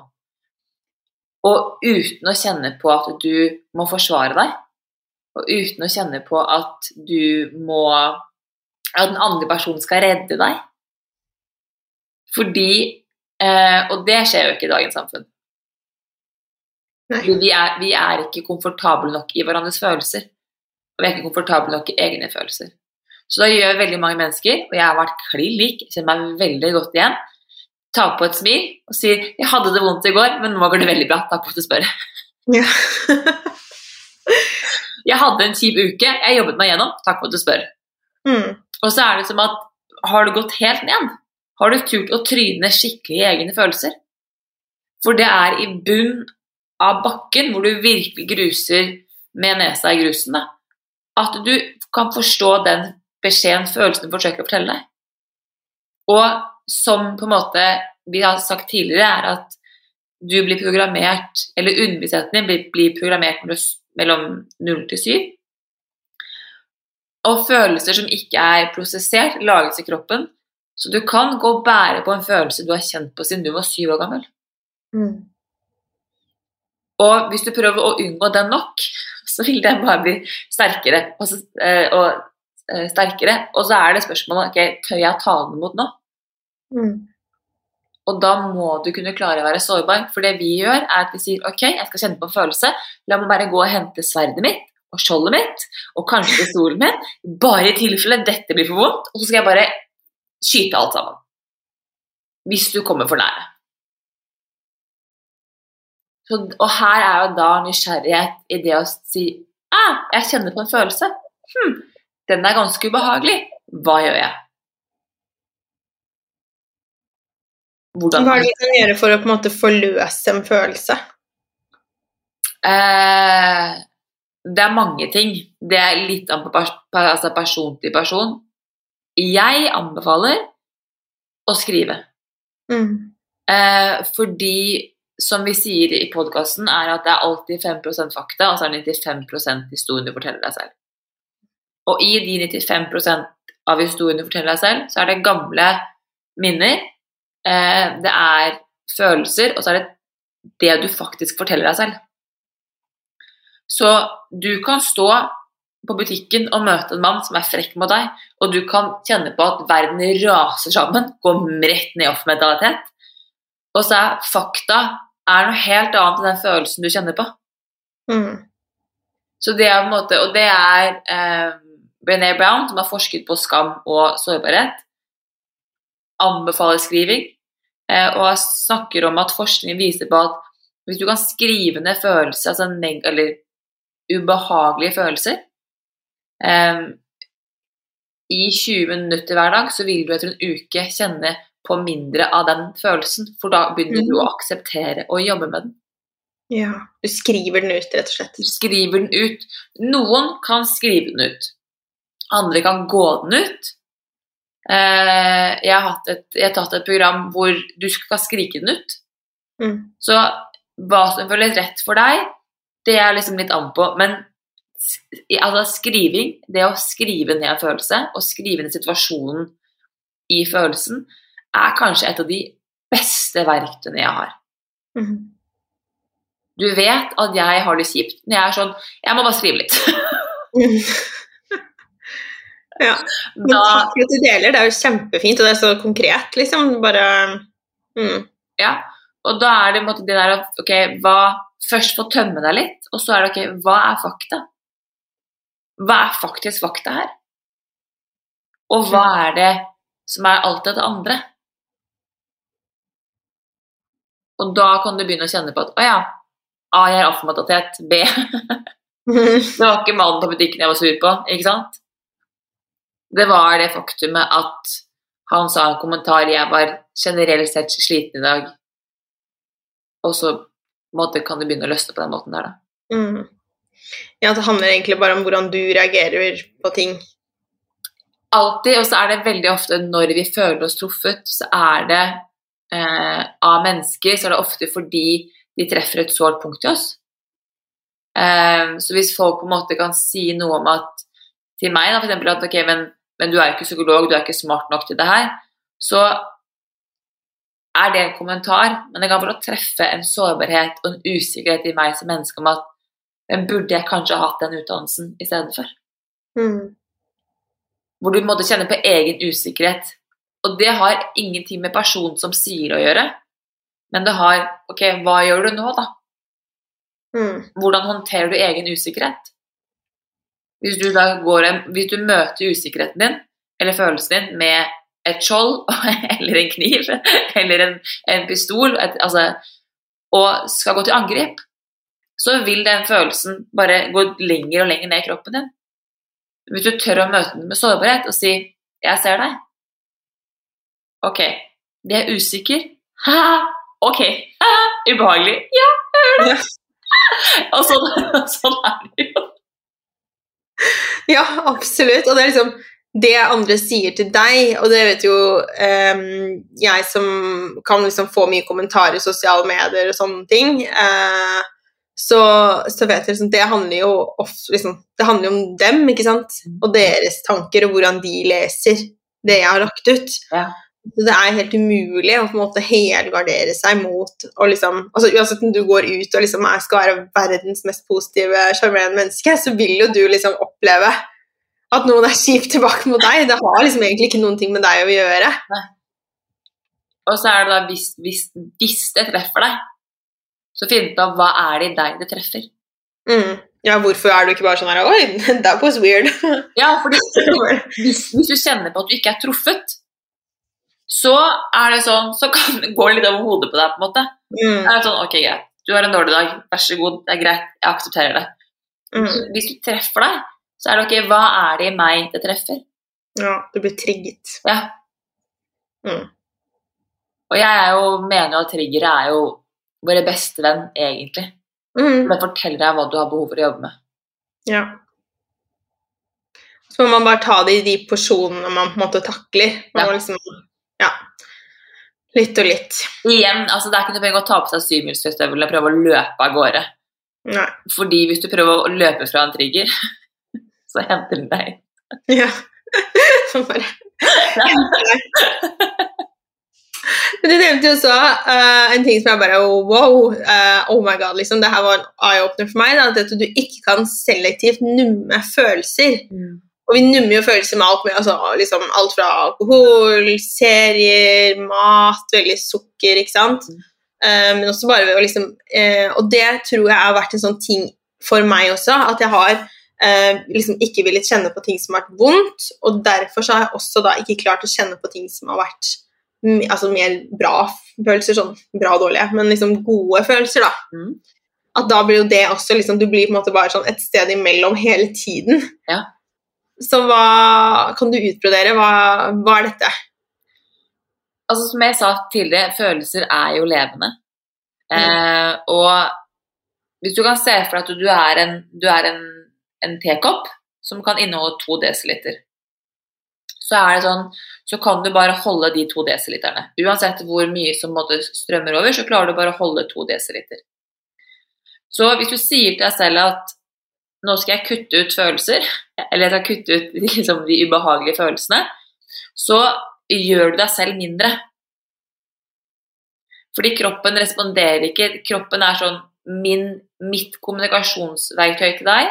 Og uten å kjenne på at du må forsvare deg, og uten å kjenne på at du må At den andre personen skal redde deg. Fordi eh, Og det skjer jo ikke i dagens samfunn. Vi er, vi er, ikke komfortable nok i hverandres følelser. Og vi er ikke komfortable nok i egne følelser. Så da gjør veldig mange mennesker, og jeg har vært klin lik, kjenner meg veldig godt igjen, tar på et smil og sier 'Jeg hadde det vondt i går, men nå går det veldig bra. Takk for at du spør'. Ja. jeg hadde en kjip uke, jeg jobbet meg gjennom. Takk for at du spør. Mm. Og så er det som at har du gått helt ned? Har du turt å tryne skikkelig i egne følelser? For det er i bunn av bakken, hvor du virkelig gruser med nesa i grusen, da, at du kan forstå den beskjeden du forsøker å fortelle deg. Og som på en måte vi har sagt tidligere, er at du blir programmert, eller underbevisstheten din blir, blir programmert mellom 0 til 7. Og følelser som ikke er prosessert, lages i kroppen. Så du kan gå og bære på en følelse du har kjent på siden du var syv år gammel. Mm. Og hvis du prøver å unngå den nok, så vil den bare bli sterkere og, eh, og eh, sterkere. Og så er det spørsmålet ok, tør jeg ta den imot nå? Mm. Og da må du kunne klare å være sårbar. For det vi gjør, er at vi sier ok, jeg skal kjenne på en følelse. La meg bare gå og hente sverdet mitt og skjoldet mitt og kanskje stolen min. Bare i tilfelle dette blir for vondt. Og så skal jeg bare skyte alt sammen. Hvis du kommer for nære. Så, og her er jo da nysgjerrighet i det å si ah, jeg kjenner på en følelse. Hm, den er ganske ubehagelig. Hva gjør jeg? Hvordan Hva er det vi kan gjøre for å på en måte forløse en følelse? Eh, det er mange ting. Det er litt an på pers altså person til person. Jeg anbefaler å skrive. Mm. Eh, fordi, som vi sier i podkasten, er at det er alltid 5% fakta, og så er det 95 historien du forteller deg selv. Og i de 95% av historien du forteller deg selv, så er det gamle minner det er følelser, og så er det det du faktisk forteller deg selv. Så du kan stå på butikken og møte en mann som er frekk mot deg, og du kan kjenne på at verden raser sammen, går rett ned i off mentalitet. Og så er fakta er noe helt annet enn den følelsen du kjenner på. Mm. Så det er på en måte, Og det er eh, Brené Brown, som har forsket på skam og sårbarhet, anbefaler skriving. Og jeg snakker om at forskningen viser på at hvis du kan skrive ned følelser, altså eller ubehagelige følelser um, i 20 minutter hver dag, så vil du etter en uke kjenne på mindre av den følelsen. For da begynner du å mm. akseptere og jobbe med den. Ja, du skriver den ut, rett og slett. Du skriver den ut. Noen kan skrive den ut. Andre kan gå den ut. Eh, jeg har, et, jeg har, tatt et program hvor du skal skrike den ut. Mm. Så hva som føles rett for deg, det er liksom litt an på. Men altså, skriving, det å skrive ned en følelse, og skrive ned situasjonen i følelsen, er kanskje et av de beste verktøyene jeg har. Mm. Du vet at jeg har det kjipt når jeg er sånn Jeg må bare skrive litt. Ja. Men da, takk for at du deler, det er jo kjempefint, og det er så konkret, liksom. Bare mm. Ja. Og da er det det der at ok, hva Først få tømme deg litt, og så er det ok, hva er fakta? Hva er faktisk fakta her? Og hva er det som er alt det andre? Og da kan du begynne å kjenne på at å ja, A, jeg er altfor B. det var ikke mannen på butikken jeg var sur på, ikke sant? Det var det faktumet at han sa en kommentar 'Jeg var generelt sett sliten i dag', og så måte, kan det begynne å løsne på den måten der, da. Mm. Ja, det handler egentlig bare om hvordan du reagerer på ting. Alltid, og så er det veldig ofte når vi føler oss truffet, så er det eh, av mennesker, så er det ofte fordi de treffer et sårt punkt i oss. Eh, så hvis folk på en måte kan si noe om at til meg, da, for eksempel at ok, men, men du er ikke psykolog, du er ikke smart nok til det her, så er det en kommentar, men det kan få å treffe en sårbarhet og en usikkerhet i meg som menneske om at men burde jeg kanskje ha hatt den utdannelsen i stedet for? Mm. Hvor du måtte kjenne på egen usikkerhet. Og det har ingenting med personen som sier å gjøre, men det har Ok, hva gjør du nå, da? Mm. Hvordan håndterer du egen usikkerhet? Hvis du en, hvis du møter usikkerheten din, eller følelsen din, med et skjold eller en kniv eller en, en pistol et, altså, og skal gå til angrep, så vil den følelsen bare gå lenger og lenger ned i kroppen din. Hvis du tør å møte den med sårbarhet og si 'jeg ser deg', ok, det er usikker, ha, ok, ha, ubehagelig, ja, jeg hører det. og sånn, sånn er det jo. Ja, absolutt. Og det er liksom det andre sier til deg, og det vet jo um, jeg som kan liksom få mye kommentarer i sosiale medier og sånne ting, uh, så, så, vet jeg liksom Det handler jo ofte liksom, Det handler om dem, ikke sant? Og deres tanker, og hvordan de leser det jeg har lagt ut. Ja. Så det er helt umulig å på en måte helgardere seg mot og liksom, altså Uansett om du går ut og liksom skal være verdens mest positive, sjarmerende menneske, så vil jo du liksom oppleve at noen er kjip tilbake mot deg. Det har liksom egentlig ikke noen ting med deg å gjøre. Nei. Og så er det da hvis, hvis, hvis det treffer deg, så finn ut av hva er det i deg det treffer. Mm. Ja, hvorfor er du ikke bare sånn her Oi, that was weird. Ja, fordi hvis, hvis, du kjenner på at du ikke er truffet, så er det sånn Så kan det gå litt over hodet på deg, på en måte. Mm. Det er sånn, ok, greit. Du har en dårlig dag. Vær så god, det er greit. Jeg aksepterer det. Mm. Hvis du treffer deg, så er det ok, hva er det i meg det treffer? Ja, du blir trigget. Ja. Mm. Og jeg er jo, mener jo at triggere er jo våre beste venn, egentlig. Mm. For det forteller deg hva du har behov for å jobbe med. Ja. Så må man bare ta det i de porsjonene man på en måte takler. Man Ja. må liksom, ja. Litt og litt. Igjen, altså det er ikke noe poeng å ta på seg syvmilsstøvlene og prøve å løpe av gårde. Nei. Fordi hvis du prøver å løpe fra en trigger, så henter den deg. Ja. Sånn bare Men du nevnte jo også uh, en ting som jeg bare Wow! Uh, oh my god, liksom. Det her var en eye-opener for meg. Da, at du ikke kan selektivt numme følelser. Og vi nummer jo følelser med alt, med, altså, liksom, alt fra alkohol, serier, mat, veldig sukker, ikke sant. Mm. Eh, men også bare ved å liksom eh, Og det tror jeg har vært en sånn ting for meg også, at jeg har eh, liksom ikke villet kjenne på ting som har vært vondt, og derfor så har jeg også da ikke klart å kjenne på ting som har vært altså mer bra følelser, sånn bra og dårlige, men liksom gode følelser, da. Mm. At da blir jo det også liksom Du blir på en måte bare sånn et sted imellom hele tiden. Ja. Så hva kan du utbrodere? Hva, hva er dette? Altså Som jeg sa tidligere, følelser er jo levende. Eh, og hvis du kan se for deg at du er en, du er en, en tekopp som kan inneholde to desiliter, så er det sånn så kan du bare holde de to desiliterne. Uansett hvor mye som strømmer over, så klarer du bare å holde to desiliter. Så hvis du sier til deg selv at nå skal jeg kutte ut følelser, eller jeg skal kutte ut liksom, de ubehagelige følelsene, så gjør du deg selv mindre. Fordi kroppen responderer ikke. Kroppen er sånn min, Mitt kommunikasjonsverktøy til deg,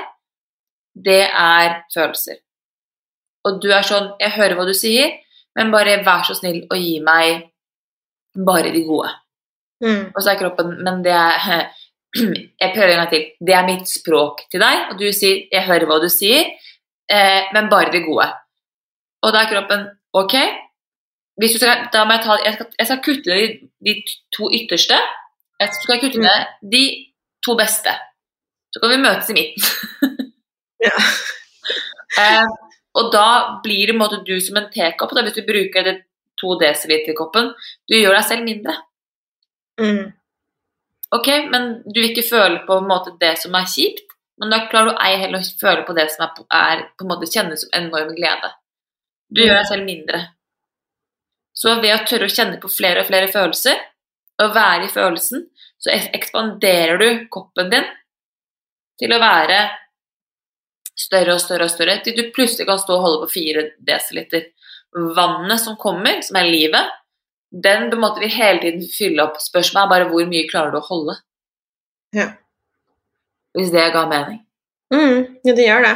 det er følelser. Og du er sånn Jeg hører hva du sier, men bare vær så snill og gi meg bare de gode. Mm. Og så er kroppen Men det er Jeg prøver en gang til. Det er mitt språk til deg, og du sier 'jeg hører hva du sier', eh, men bare det gode. Og da er kroppen OK. Skal, da må jeg, ta, jeg, skal, jeg skal kutte de, de to ytterste. Jeg skal kutte ned de to beste. Så kan vi møtes i midten. Ja. eh, og da blir det måte du som en tekopp, da, hvis du bruker det to desiliter-koppen. Du gjør deg selv mindre. Mm. Ok, men du vil ikke føle på en måte det som er kjipt, men da klarer du ei heller å føle på det som er, er på en måte kjennes som enorm glede. Du gjør deg selv mindre. Så ved å tørre å kjenne på flere og flere følelser, og være i følelsen, så ekspanderer du koppen din til å være større og større og større, til du plutselig kan stå og holde på 4 dl. Vannet som kommer, som er livet, den måte vil hele tiden fylle opp. Spørsmålet er bare hvor mye klarer du å holde. Ja. Hvis det ga mening. Mm, ja, det gjør det.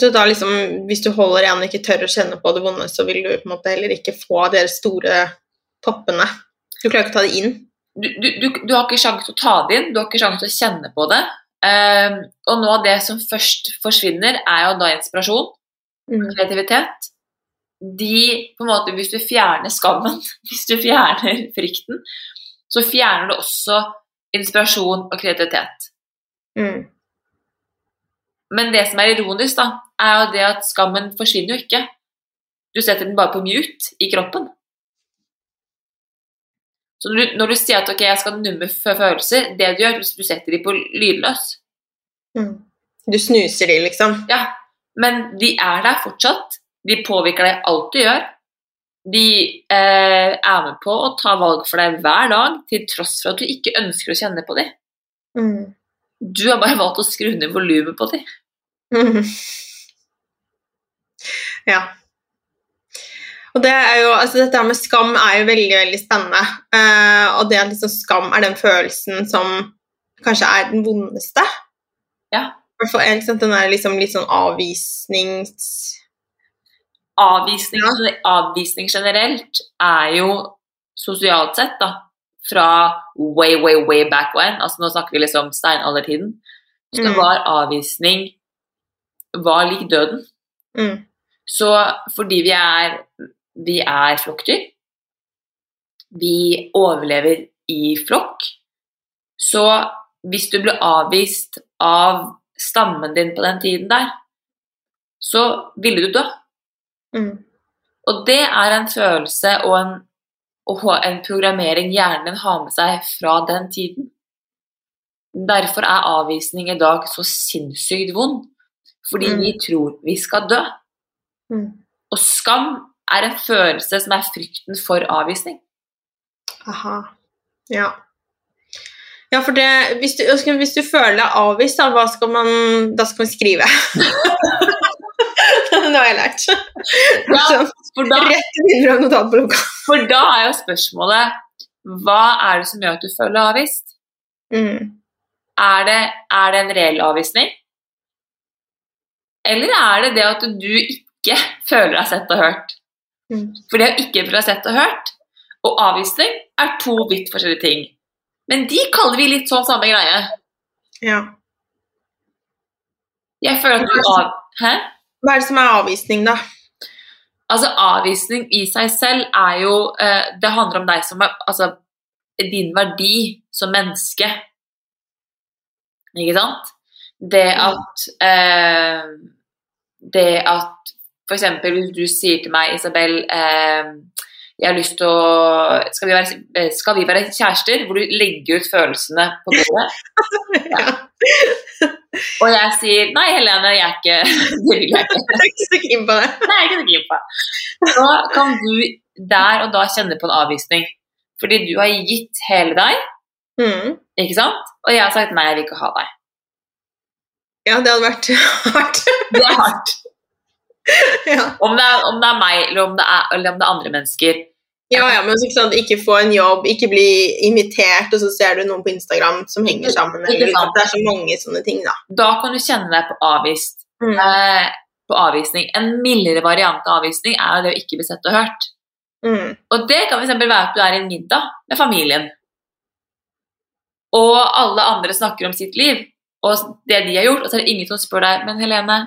Så da liksom, hvis du holder igjen og ikke tør å kjenne på det vonde, så vil du på en måte heller ikke få de store toppene. Du klarer ikke å ta det inn. Du, du, du, du har ikke sjanse til å ta det inn, du har ikke sjanse til å kjenne på det. Um, og noe av det som først forsvinner, er jo da inspirasjon, Mm. kreativitet. De, på en måte, Hvis du fjerner skammen, hvis du fjerner frykten, så fjerner du også inspirasjon og kreativitet. Mm. Men det som er ironisk, da, er jo det at skammen forsvinner jo ikke. Du setter den bare på mute i kroppen. Så når du, når du sier at ok, jeg skal numme følelser, det du gjør, du setter de på lydløs. Mm. Du snuser de, liksom. Ja, men de er der fortsatt. De påvirker deg alt du gjør. De eh, er med på å ta valg for deg hver dag, til tross for at du ikke ønsker å kjenne på dem. Mm. Du har bare valgt å skru ned volumet på dem. Mm. Ja. Og det er jo, altså dette her med skam er jo veldig veldig spennende. Eh, og det at liksom skam er den følelsen som kanskje er den vondeste. Ja. I hvert fall, ikke Den er liksom litt sånn avvisnings... Avvisning, avvisning generelt er jo sosialt sett, da, fra way, way, way back when, altså nå snakker vi liksom steinaldertiden, så Mm. var avvisning var lik døden. Mm. Så fordi vi er, vi er flokkdyr, vi overlever i flokk, så hvis du ble avvist av stammen din på den tiden der, så ville du dø. Mm. Og det er en følelse og en, og en programmering hjernen din har med seg fra den tiden. Derfor er avvisning i dag så sinnssykt vond. Fordi Mm. vi tror vi skal dø. Mm. Og skam er en følelse som er frykten for avvisning. Aha. Ja. Ja, for det, hvis du, hvis du føler deg avvist, da, skal man, da skal man skrive. det har jeg lært. Ja, For da, Rett inn fra notatblokka. for da er jo spørsmålet hva er det som gjør at du føler deg avvist? Mm. Er det, er det en reell avvisning? Eller er det det at du ikke føler deg sett og hørt? Mm. For det å ikke føle deg sett og hørt og avvisning er to vidt forskjellige ting. Men de kaller vi litt sånn samme greie. Ja. Jeg føler at du av... Hæ? Hva er det som er avvisning, da? Altså, avvisning i seg selv er jo eh, Det handler om deg som er Altså, din verdi som menneske. Ikke sant? Det at eh, Det at For eksempel hvis du sier til meg, Isabel eh, jeg har lyst til å skal vi, være, skal vi være kjærester? Hvor du legger ut følelsene på bordet. Ja. Og jeg sier nei, Helene, jeg er ikke Det vil jeg ikke. Jeg er ikke så keen på det. Nei, jeg er ikke så keen på. Så kan du der og da kjenne på en avvisning. Fordi du har gitt hele deg, Mm. ikke sant? Og jeg har sagt nei, jeg vil ikke ha deg. Ja, det hadde vært hardt. Det er hardt. ja. Om det er, om det er meg, eller om det er, eller om det er andre mennesker. ja, ja, men ikke, sant, ikke få en jobb, ikke bli invitert, og så ser du noen på Instagram som henger sammen. Eller, sant. det er så mange sånne ting, da. Da kan du kjenne deg på avvist. Mm. Eh, på avvisning. En mildere variant av avvisning er jo det å ikke bli sett og hørt. Mm. Og det kan f.eks. være at du er i en middag med familien, og alle andre snakker om sitt liv og det de har gjort, og så er det ingen som spør deg Men Helene,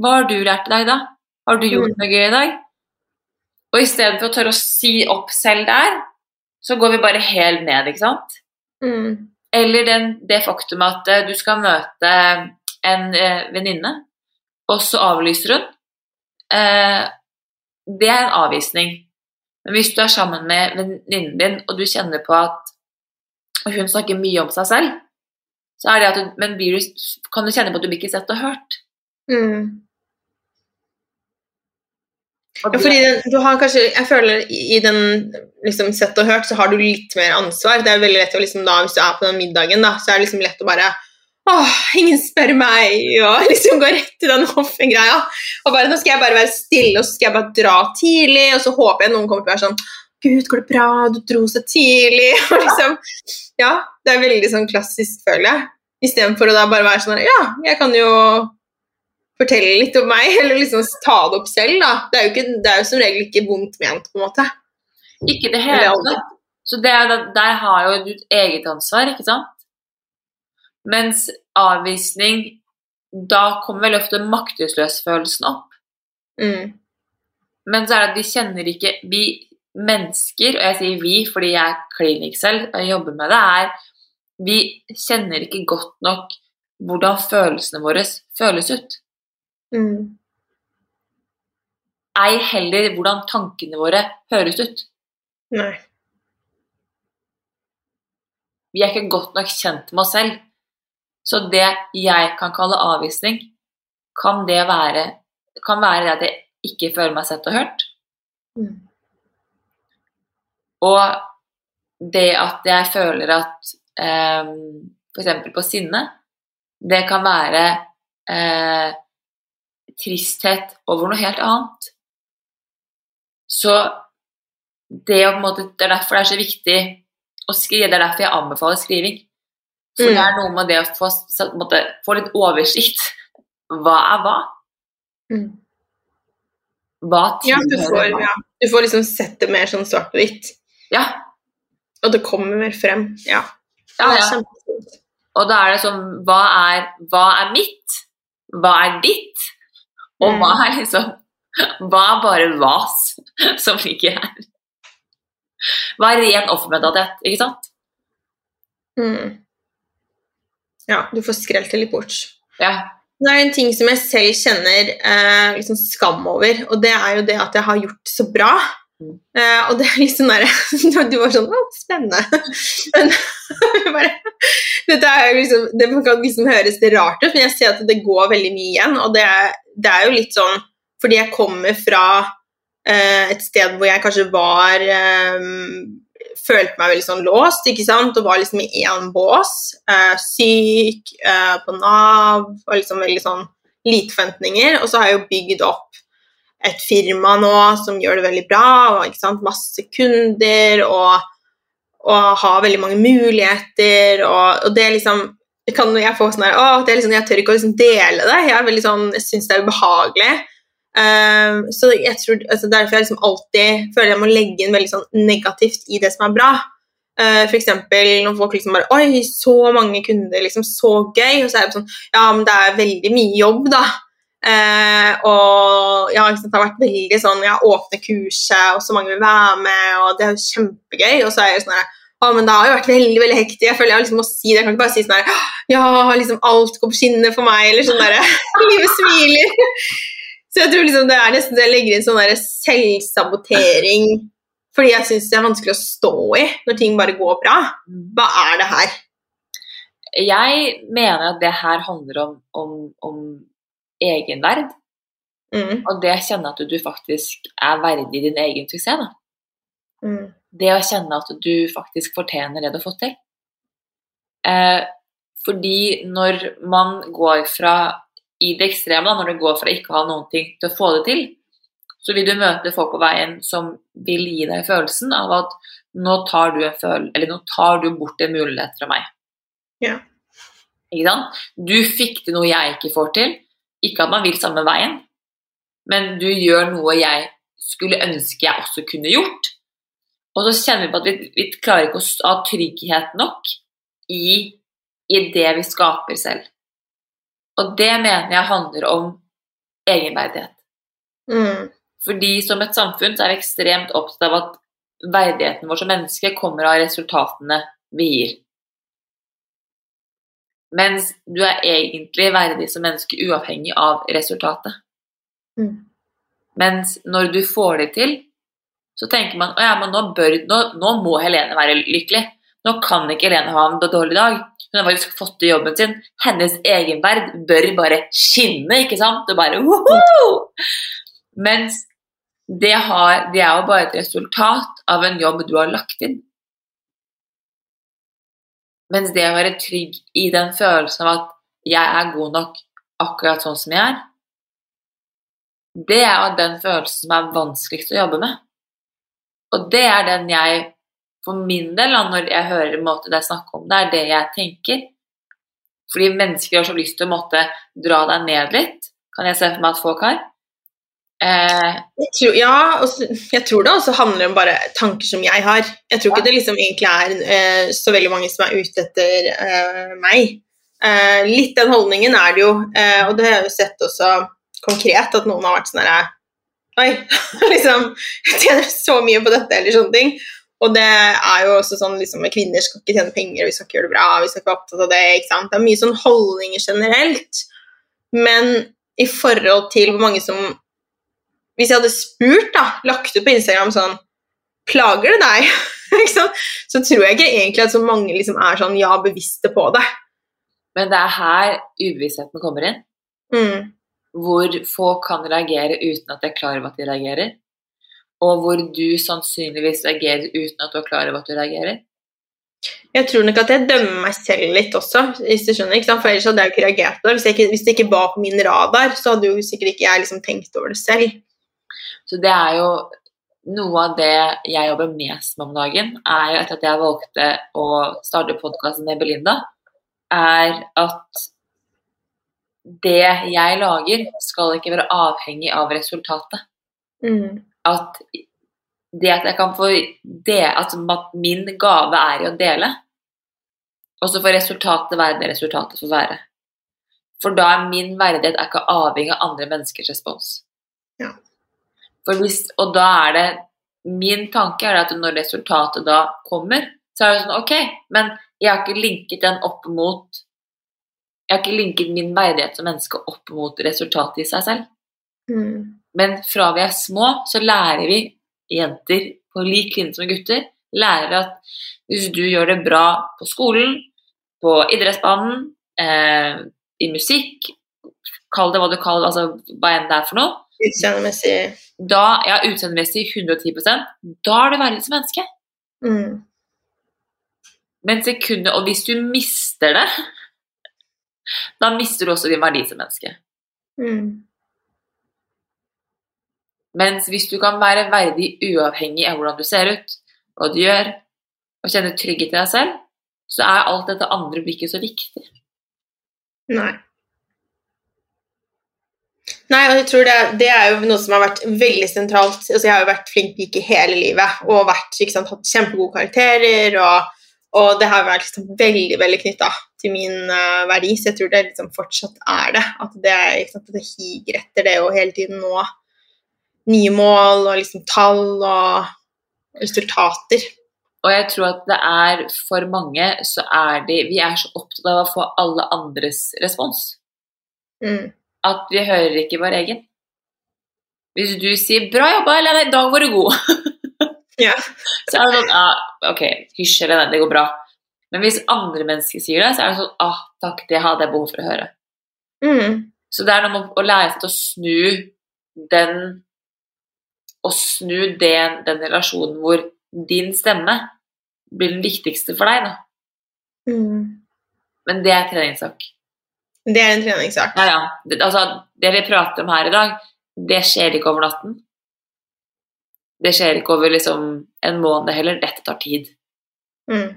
hva har du lært deg da? Har du gjort noe gøy i dag? Og istedenfor å tørre å si opp selv der, så går vi bare helt ned, ikke sant? Mm. Eller den, det faktum at eh, du skal møte en eh, venninne, og så avlyser hun. Eh, det er en avvisning. Men hvis du er sammen med venninnen din, og du kjenner på at hun snakker mye om seg selv, så er det at du, men blir du, kan du kjenne på at du blir ikke sett og hørt. Mm. Ja, fordi den, du har kanskje, jeg føler i i den liksom, sett og hørt, så har du litt mer ansvar. Det er veldig lett å liksom da, Hvis du er på den middagen, da, så er det liksom lett å bare Åh, ingen spør meg, og liksom gå rett til den hoffen-greia. Og bare, nå skal jeg bare være stille, og så skal jeg bare dra tidlig, og så håper jeg noen kommer til å være sånn Gud, går det bra? Du dro så tidlig. Og liksom, ja, det er veldig sånn klassisk, føler jeg. Istedenfor å da bare være sånn Ja, jeg kan jo fortelle litt om meg, eller liksom ta det opp selv, da. Det er jo, ikke, det er jo som regel ikke vondt ment, på en måte. Ikke det hele tatt. Så det er, der har jo du et eget ansvar, ikke sant? Mens avvisning, da kommer vel ofte maktesløsfølelsen opp. Mm. Men så er det at de kjenner ikke Vi mennesker, og jeg sier vi fordi jeg er klinikk selv og jeg jobber med det, er Vi kjenner ikke godt nok hvordan følelsene våre føles ut. Mm. Ei heller hvordan tankene våre høres ut. Nei. Vi er ikke godt nok kjent med oss selv. Så det jeg kan kalle avvisning, kan det være, kan være det at jeg ikke føler meg sett og hørt. Mm. Og det at jeg føler at eh, f.eks. på sinne, det kan være eh, tristhet over noe helt annet. Så det måte, Det er derfor det er så viktig å skrive. Det er derfor jeg anbefaler skriving. For Mm. det er noe med det å få, måte, få litt oversikt. Hva er hva? Mm. Hva Ja, du får, tilhører hva? ja, du får liksom sett det mer sånn svart og hvitt. Ja, Og det kommer mer frem. Ja. ja, ja. Og da er det sånn Hva er, hva er mitt? Hva er ditt? Og hva er liksom Hva er bare vas som ligger her? Hva er ren offermentalitet, ikke sant? Mm. Ja, du får skrelt det litt bort. Ja. Det er en ting som jeg selv kjenner eh, liksom skam over, og det er jo det at jeg har gjort så bra. Eh, og det er litt sånn derre Du var sånn Å, spennende. Men bare, dette er liksom, det kan liksom høres det rart ut, men jeg ser at det går veldig mye igjen. Og det det er jo litt sånn fordi jeg kommer fra uh, et sted hvor jeg kanskje var um, følte meg veldig sånn låst, ikke sant, og var liksom i én bås. Uh, syk, på Nav, og liksom veldig sånn lite forventninger. Og så har jeg jo bygd opp et firma nå som gjør det veldig bra, og ikke sant, masse kunder, og, og har veldig mange muligheter, og, og det er liksom kan jeg få sånn her, å, det er liksom, Jeg tør ikke å liksom dele det. Jeg er veldig sånn, jeg syns det er ubehagelig. Um, så jeg tror, altså Derfor jeg liksom alltid føler jeg må legge inn veldig sånn negativt i det som er bra. Uh, for eksempel når folk liksom bare Oi, så mange kunder, liksom, så gøy. Og så er det sånn Ja, men det er veldig mye jobb, da. Uh, og ja, sant, det har vært veldig sånn Jeg åpner kurset, og så mange vil være med, og det er jo kjempegøy. Og så er jeg sånn her å, men det har jo vært veldig veldig hektisk. Jeg føler jeg liksom må si det. Jeg kan ikke bare si sånn her Ja, liksom alt går på skinner for meg, eller sånn derre Livet smiler. Så jeg tror liksom det er nesten det jeg legger inn sånn derre selvsabotering fordi jeg syns det er vanskelig å stå i når ting bare går bra. Hva er det her? Jeg mener at det her handler om, om, om egenverd, Mm, og det å kjenne at du faktisk er verdig din egen suksess. Mm, Det å kjenne at du faktisk fortjener det du har fått til. Eh, fordi når man går fra i det ekstreme, da, når det går fra ikke å ha noen ting til å få det til, så vil du møte folk på veien som vil gi deg følelsen av at nå tar du, en føl eller nå tar du bort en mulighet fra meg. Ja. Ikke sant? Du fikk til noe jeg ikke får til. Ikke at man vil samme veien, men du gjør noe jeg skulle ønske jeg også kunne gjort. Og så kjenner vi på at vi, vi klarer ikke å ha trygghet nok i, i det vi skaper selv. Og det mener jeg handler om egenverdighet. mm, Fordi som et samfunn så er vi ekstremt opptatt av at verdigheten vår som menneske kommer av resultatene vi gir. Mens du er egentlig verdig som menneske uavhengig av resultatet. Mm. Mens når du får det til, så tenker man at ja, nå, nå, nå må Helene være lykkelig. Nå kan ikke Helene ha en dårlig dag. Hun har faktisk fått til jobben sin. Hennes egenverd bør bare skinne, ikke sant? Og bare woho! Mens det, har, det er jo bare et resultat av en jobb du har lagt inn. Mens det å være trygg i den følelsen av at jeg er god nok akkurat sånn som jeg er, det er jo den følelsen som er vanskeligst å jobbe med. Og det er den jeg, for min del, når jeg hører måte det er snakk om det, er det jeg tenker. Fordi mennesker har så lyst til å måtte dra deg ned litt, kan jeg se for meg at folk har. Eh, jeg tror, ja, og jeg tror det også handler om bare tanker som jeg har. Jeg tror ikke det liksom egentlig er eh, så veldig mange som er ute etter eh, meg. Eh, litt den holdningen er det jo, eh, og det har jeg jo sett også konkret, at noen har vært sånn herre Oi, liksom Jeg tjener så mye på dette, eller sånne ting. Og det er jo også sånn liksom, Kvinner skal ikke tjene penger, vi skal ikke gjøre det bra, vi skal ikke være opptatt av det. ikke sant? Det er mye sånn holdninger generelt. Men i forhold til hvor mange som hvis jeg hadde spurt, da, lagt ut på Instagram sånn Plager det deg? så tror jeg ikke egentlig at så mange liksom er sånn ja, bevisste på det. Men det er her ubevisstheten kommer inn. Mm. Hvor få kan reagere uten at de er klar over at de reagerer. Og hvor du sannsynligvis reagerer uten at du er klar over at du reagerer. Jeg tror nok at jeg dømmer meg selv litt også, hvis du skjønner. For ellers hadde jeg ikke reagert på det. Hvis, ikke, hvis, det ikke var på min radar, så hadde jo sikkert ikke jeg liksom tenkt over det selv. Så det er jo noe av det jeg jobber mest med om dagen, er jo etter at jeg valgte å starte podkasten med Belinda, er at det jeg lager, skal ikke være avhengig av resultatet. Mm. At det at jeg kan få det, at min gave er i å dele, og så får resultatet være det resultatet får være. For da er min verdighet er ikke avhengig av andre menneskers respons. Hvis, og da er det Min tanke er at når resultatet da kommer, så er det sånn Ok, men jeg har ikke linket den opp mot Jeg har ikke linket min verdighet som menneske opp mot resultatet i seg selv. Mm. Men fra vi er små, så lærer vi jenter på lik linje som gutter lærer at hvis du gjør det bra på skolen, på idrettsbanen, eh, i musikk Kall det hva du kaller altså hva enn det er for noe. Utseendemessig da, ja, utseendemessig 110% da er du verdens menneske. Mm. Men sekundet Og hvis du mister det, da mister du også din verdi som menneske. Mm. Mens hvis du kan være verdig uavhengig av hvordan du ser ut, hva du gjør, og kjenne trygghet i deg selv, så er alt dette andre blikket så viktig. Nei. Nei, og jeg tror det, det, er jo noe som har vært veldig sentralt. Altså, jeg har jo vært flink pike hele livet og vært, sant, hatt kjempegode karakterer. Og, og, det har vært liksom veldig veldig knytta til min uh, verdi, så jeg tror det liksom fortsatt er det. At det, sant, at det higer etter det å hele tiden nå nye mål og liksom tall og resultater. Og jeg tror at det er for mange så er de Vi er så opptatt av å få alle andres respons. Mm at vi hører ikke vår egen. Hvis du sier 'bra jobba', eller 'i dag var du god', ja. så er det sånn ah, 'ok, hysj, eller det går bra'. Men hvis andre mennesker sier det, så er det sånn 'ah, takk, det hadde jeg behov for å høre'. Mm. Så det er noe med å lære seg til å snu den Å snu den, den relasjonen hvor din stemme blir den viktigste for deg, da. Mm. Men det er treningssak. Det er en treningssak. Ja, ja. Det, altså, det vi prater om her i dag, det skjer ikke over natten. Det skjer ikke over liksom, en måned heller. Dette tar tid. Mm.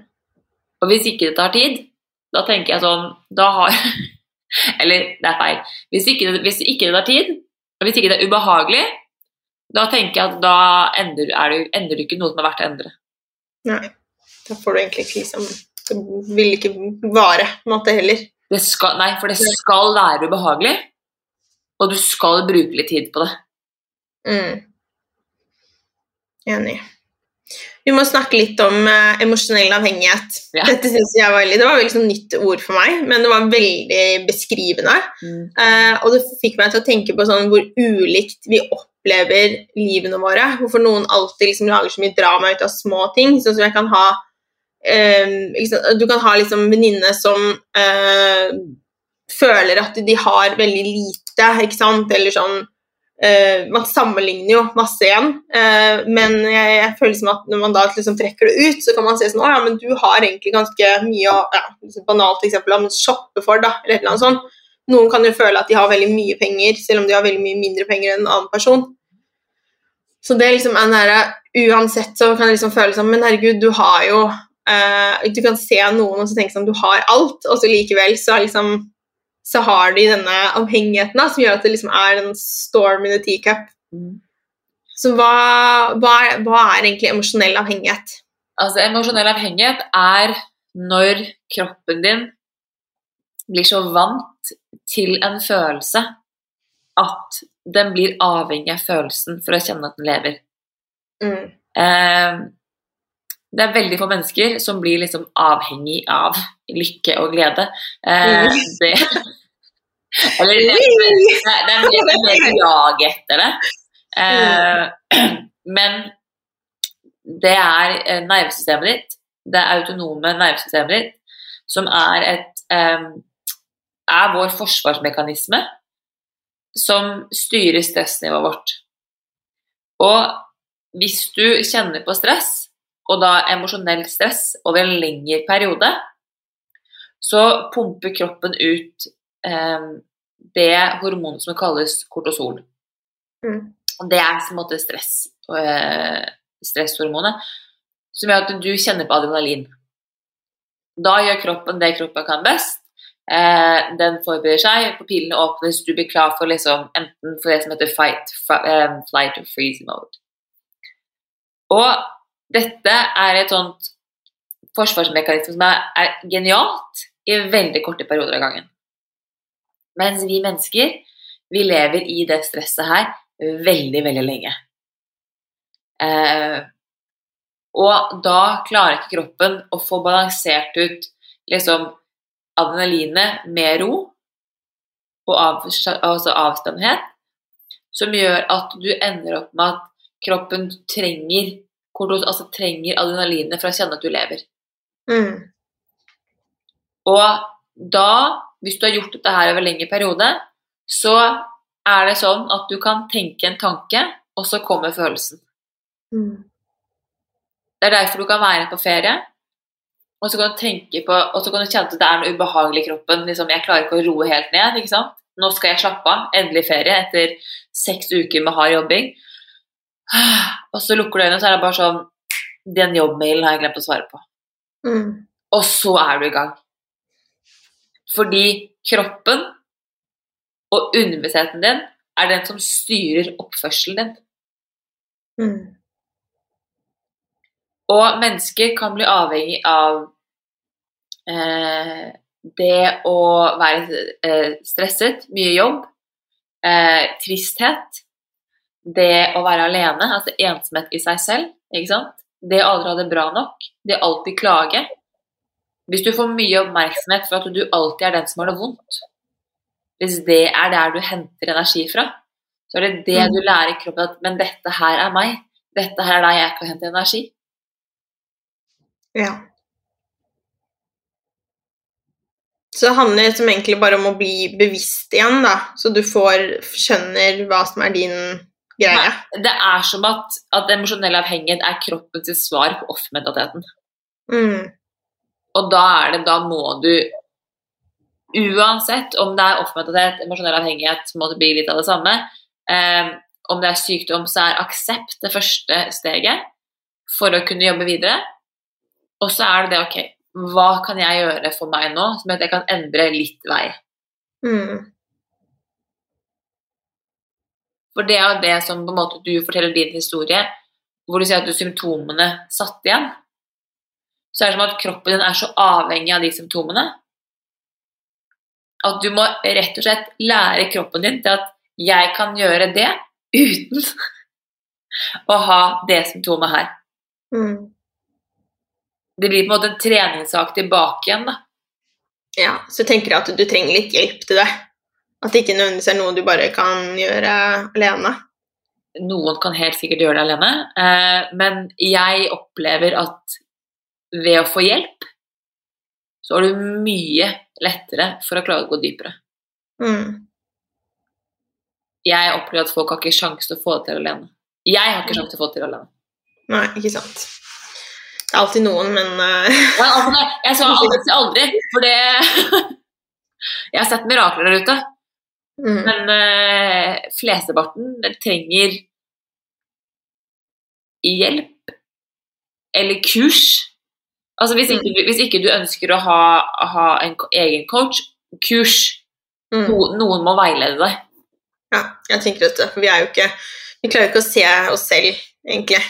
Og hvis ikke det tar tid, da tenker jeg sånn Da har Eller det er feil. Hvis ikke, hvis ikke det tar tid, og hvis ikke det er ubehagelig, da tenker jeg at da ender, du, ender du ikke noe som er verdt å endre. Nei. Da får du egentlig ikke liksom Det vil ikke vare på en måte heller. Skal, nei, for det skal være ubehagelig, og du skal bruke litt tid på det. Mm. Enig. Vi må snakke litt om uh, emosjonell avhengighet. Ja. Dette synes jeg var veldig, Det var veldig sånn nytt ord for meg, men det var veldig beskrivende. Mm. Uh, og det fikk meg til å tenke på sånn hvor ulikt vi opplever livene våre. Hvorfor noen alltid liksom lager så mye drama ut av små ting. Sånn som jeg kan ha uh, Du kan ha liksom venninne som uh, føler at de har veldig lite, ikke sant, eller sånn eh, Man sammenligner jo masse igjen, eh, men jeg, jeg føler som at når man da liksom trekker det ut, så kan man se sånn Å ja, men du har egentlig ganske mye å ja, Banalt eksempel om shoppe for, da, eller et eller annet sånt. Noen kan jo føle at de har veldig mye penger, selv om de har veldig mye mindre penger enn en annen person. Så det liksom er nære Uansett så kan det liksom føles som Men herregud, du har jo eh, Du kan se noen og så tenke sånn Du har alt, og så likevel så liksom så har de denne avhengigheten da, som gjør at det liksom er en storm in a teacup. Mm. Så hva, hva, er, hva er egentlig emosjonell avhengighet? Altså, emosjonell avhengighet er når kroppen din blir så vant til en følelse at den blir avhengig av følelsen for å kjenne at den lever. Mm. Eh, det er veldig få mennesker som blir liksom avhengig av lykke og glede. Eh, det, eller det, det, det er mer, er mer jag etter det. Eh, men det er eh, nervesystemet ditt, det autonome nervesystemet ditt, som er et eh, er vår forsvarsmekanisme som styrer stressnivået vårt. Og hvis du kjenner på stress, og da emosjonelt stress over en lengre periode, så pumper kroppen ut eh, det hormonet som kalles kortosol. Mm. Det er på en måte stress, eh, stresshormonet, som gjør at du kjenner på adrenalin. Da gjør kroppen det kroppen kan best. Eh, den forbereder seg, pupillene åpnes, du blir klar for liksom, enten for det som heter fight, fight eh, flight or freeze mode. Og dette er et sånt forsvarsmekanisme som er, er genialt i veldig korte perioder av gangen. Mens vi mennesker, vi lever i det stresset her veldig, veldig lenge. Eh, og da klarer ikke kroppen å få balansert ut liksom adrenalinet med ro og av, altså avstandhet, som gjør at du ender opp med at kroppen trenger, kortos- altså trenger adrenalinet for å kjenne at du lever. Mm. Og da, hvis du har gjort dette her over en lengre periode, så er det sånn at du kan tenke en tanke, og så kommer følelsen. Mm. Det er derfor du kan være på ferie, og så kan du tenke på, og så kan du kjenne at det er noe ubehagelig i kroppen. Liksom, jeg klarer ikke å roe helt ned. ikke sant? Nå skal jeg slappe av. Endelig ferie etter seks uker med hard jobbing. Og så lukker du øynene, så er det bare sånn Den jobbmailen har jeg glemt å svare på. Mm. Og så er du i gang. Fordi kroppen og underbevisstheten din er den som styrer oppførselen din. Mm. Og mennesker kan bli avhengig av eh, det å være eh, stresset, mye jobb, eh, tristhet, det å være alene, altså ensomhet i seg selv, ikke sant? det å aldri ha det bra nok, det å alltid klage. Hvis du får mye oppmerksomhet for at du alltid er den som har det vondt, hvis det er der du henter energi fra, så er det det Mm. du lærer kroppen at Men dette her er meg. Dette her er der jeg kan hente energi. Ja. Så det handler som egentlig bare om å bli bevisst igjen, da. Så du får skjønner hva som er din greie. Det er som at, at emosjonell avhengighet er kroppens svar på off-mentaliteten. Mm. Og da er det, da må du Uansett om det er off-mentalitet, emosjonell avhengighet, må det bli litt av det samme. Eh, om det er sykdom, så er aksept det første steget for å kunne jobbe videre. Og så er det det, ok, hva kan jeg gjøre for meg nå, som gjør at jeg kan endre litt vei? Mm. For det er det som på en måte du forteller din historie, hvor du sier at du symptomene satt igjen. Så er det som at kroppen din er så avhengig av de symptomene at du må rett og slett lære kroppen din til at jeg kan gjøre det uten å ha det symptomet her. Mm. Det blir på en måte en treningssak tilbake igjen, da. Ja, så tenker jeg at du trenger litt hjelp til det. At det ikke nødvendigvis er noe du bare kan gjøre alene. Noen kan helt sikkert gjøre det alene, eh, men jeg opplever at ved å få hjelp, så har du mye lettere for å klare å gå dypere. Mm. jeg opplever at folk har ikke sjanse til å få det til alene. Jeg har ikke sjanse til å få det til alene. Nei, ikke sant. Det er alltid noen, men uh... ja, altså, Jeg sa aldri, aldri, for det Jeg har sett mirakler der ute. Mm. Men eh, flesteparten trenger hjelp eller kurs. Altså hvis ikke, du- hvis ikke du ønsker å ha, ha en egen coach, kurs. Mm. No, noen må veilede deg. Ja, jeg tenker dette, vi er jo ikke Vi klarer jo ikke å se oss selv, egentlig.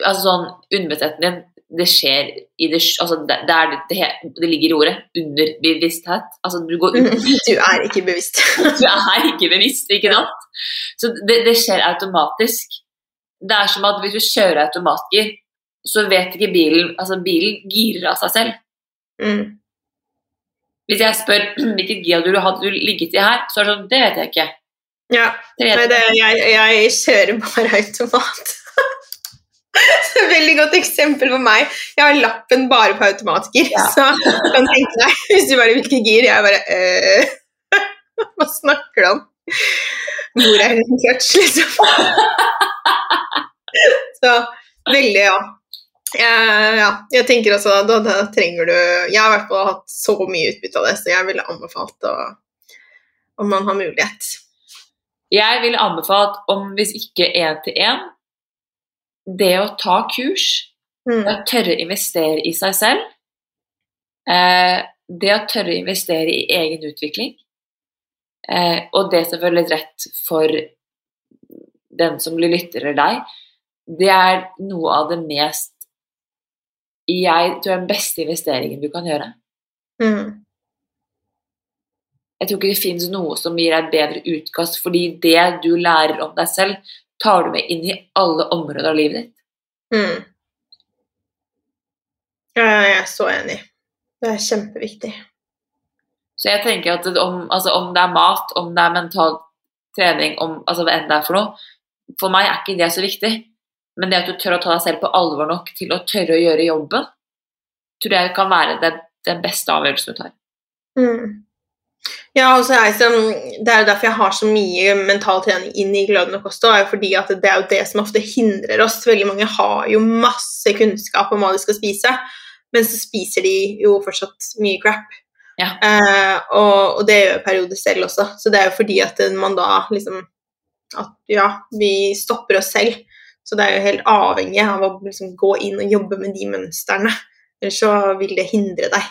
Altså sånn, Underbevisstheten din, det skjer i det altså det, det, er, det, det ligger i ordet. Underbevissthet. Altså du går under Du er ikke bevisst. Du er ikke bevisst, ikke sant? Så det, det skjer automatisk. Det er som at hvis du kjører automatgir, så vet ikke bilen Altså, bilen girer av seg selv. Mm. Hvis jeg spør hvilket gir du hadde du ligget i her, så er det sånn Det vet jeg ikke. Ja. Vet Nei, jeg, jeg kjører bare automat. Et Veldig godt eksempel for meg. Jeg har lappen bare på automatgir. Ja. Så kan tenke deg, hvis du bare hvilke gir, jeg bare øh, Hva snakker du om? Hvor er hun clutch, liksom? Så veldig, ja. Jeg, ja. Jeg tenker også da, da trenger du Jeg har i hvert fall hatt så mye utbytte av det, så jeg ville anbefalt å om man har mulighet. Jeg ville anbefalt, om hvis ikke én til én, det å ta kurs, Mm. det å tørre å investere i seg selv, eh, det å tørre å investere i egen utvikling, eh, og det som føles rett for den som blir lytter eller deg, det er noe av det mest jeg tror den beste investeringen du kan gjøre. Mm. Jeg tror ikke det finnes noe som gir deg et bedre utkast, fordi det du lærer om deg selv, tar du med inn i alle områder av livet ditt. Mm. Ja, jeg er så enig. Det er kjempeviktig. Så jeg tenker at om, altså om det er mat, om det er mental trening, om, altså hva enn det er for noe, for meg er ikke det så viktig. Men det at du tør å ta deg selv på alvor nok til å tørre å gjøre jobben, tror jeg kan være det, den beste avgjørelsen du tar. Mm. Ja, og så er jeg som, Det er jo derfor jeg har så mye mental trening inn i glødende kost. er jo fordi at Det er jo det som ofte hindrer oss. Veldig mange har jo masse kunnskap om hva de skal spise, men så spiser de jo fortsatt mye crap. Ja. Eh, og, og det gjør perioder selv også. Så det er jo fordi at man da liksom At ja, vi stopper oss selv. Så det er jo helt avhengig av å liksom gå inn og jobbe med de mønstrene. Ellers så vil det hindre deg.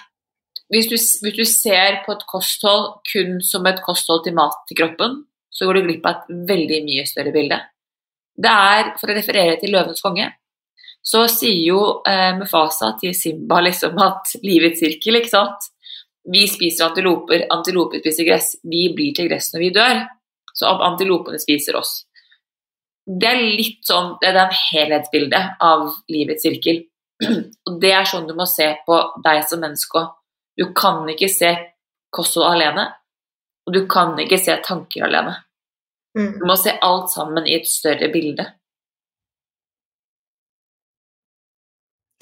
Hvis du, hvis du ser på et kosthold kun som et kosthold til mat til kroppen, så går du glipp av et veldig mye større bilde. Det er, for å referere til Løvens konge, så sier jo eh, Mufasa til Simba liksom at livets sirkel, ikke sant Vi spiser antiloper, antiloper spiser gress, vi blir til gress når vi dør. Så antilopene spiser oss. Det er litt sånn, det er en helhetsbilde av livets sirkel. Og det er sånn du må se på deg som menneske òg. Du kan ikke se kosthold alene, og du kan ikke se tanker alene. Mm. Du må se alt sammen i et større bilde.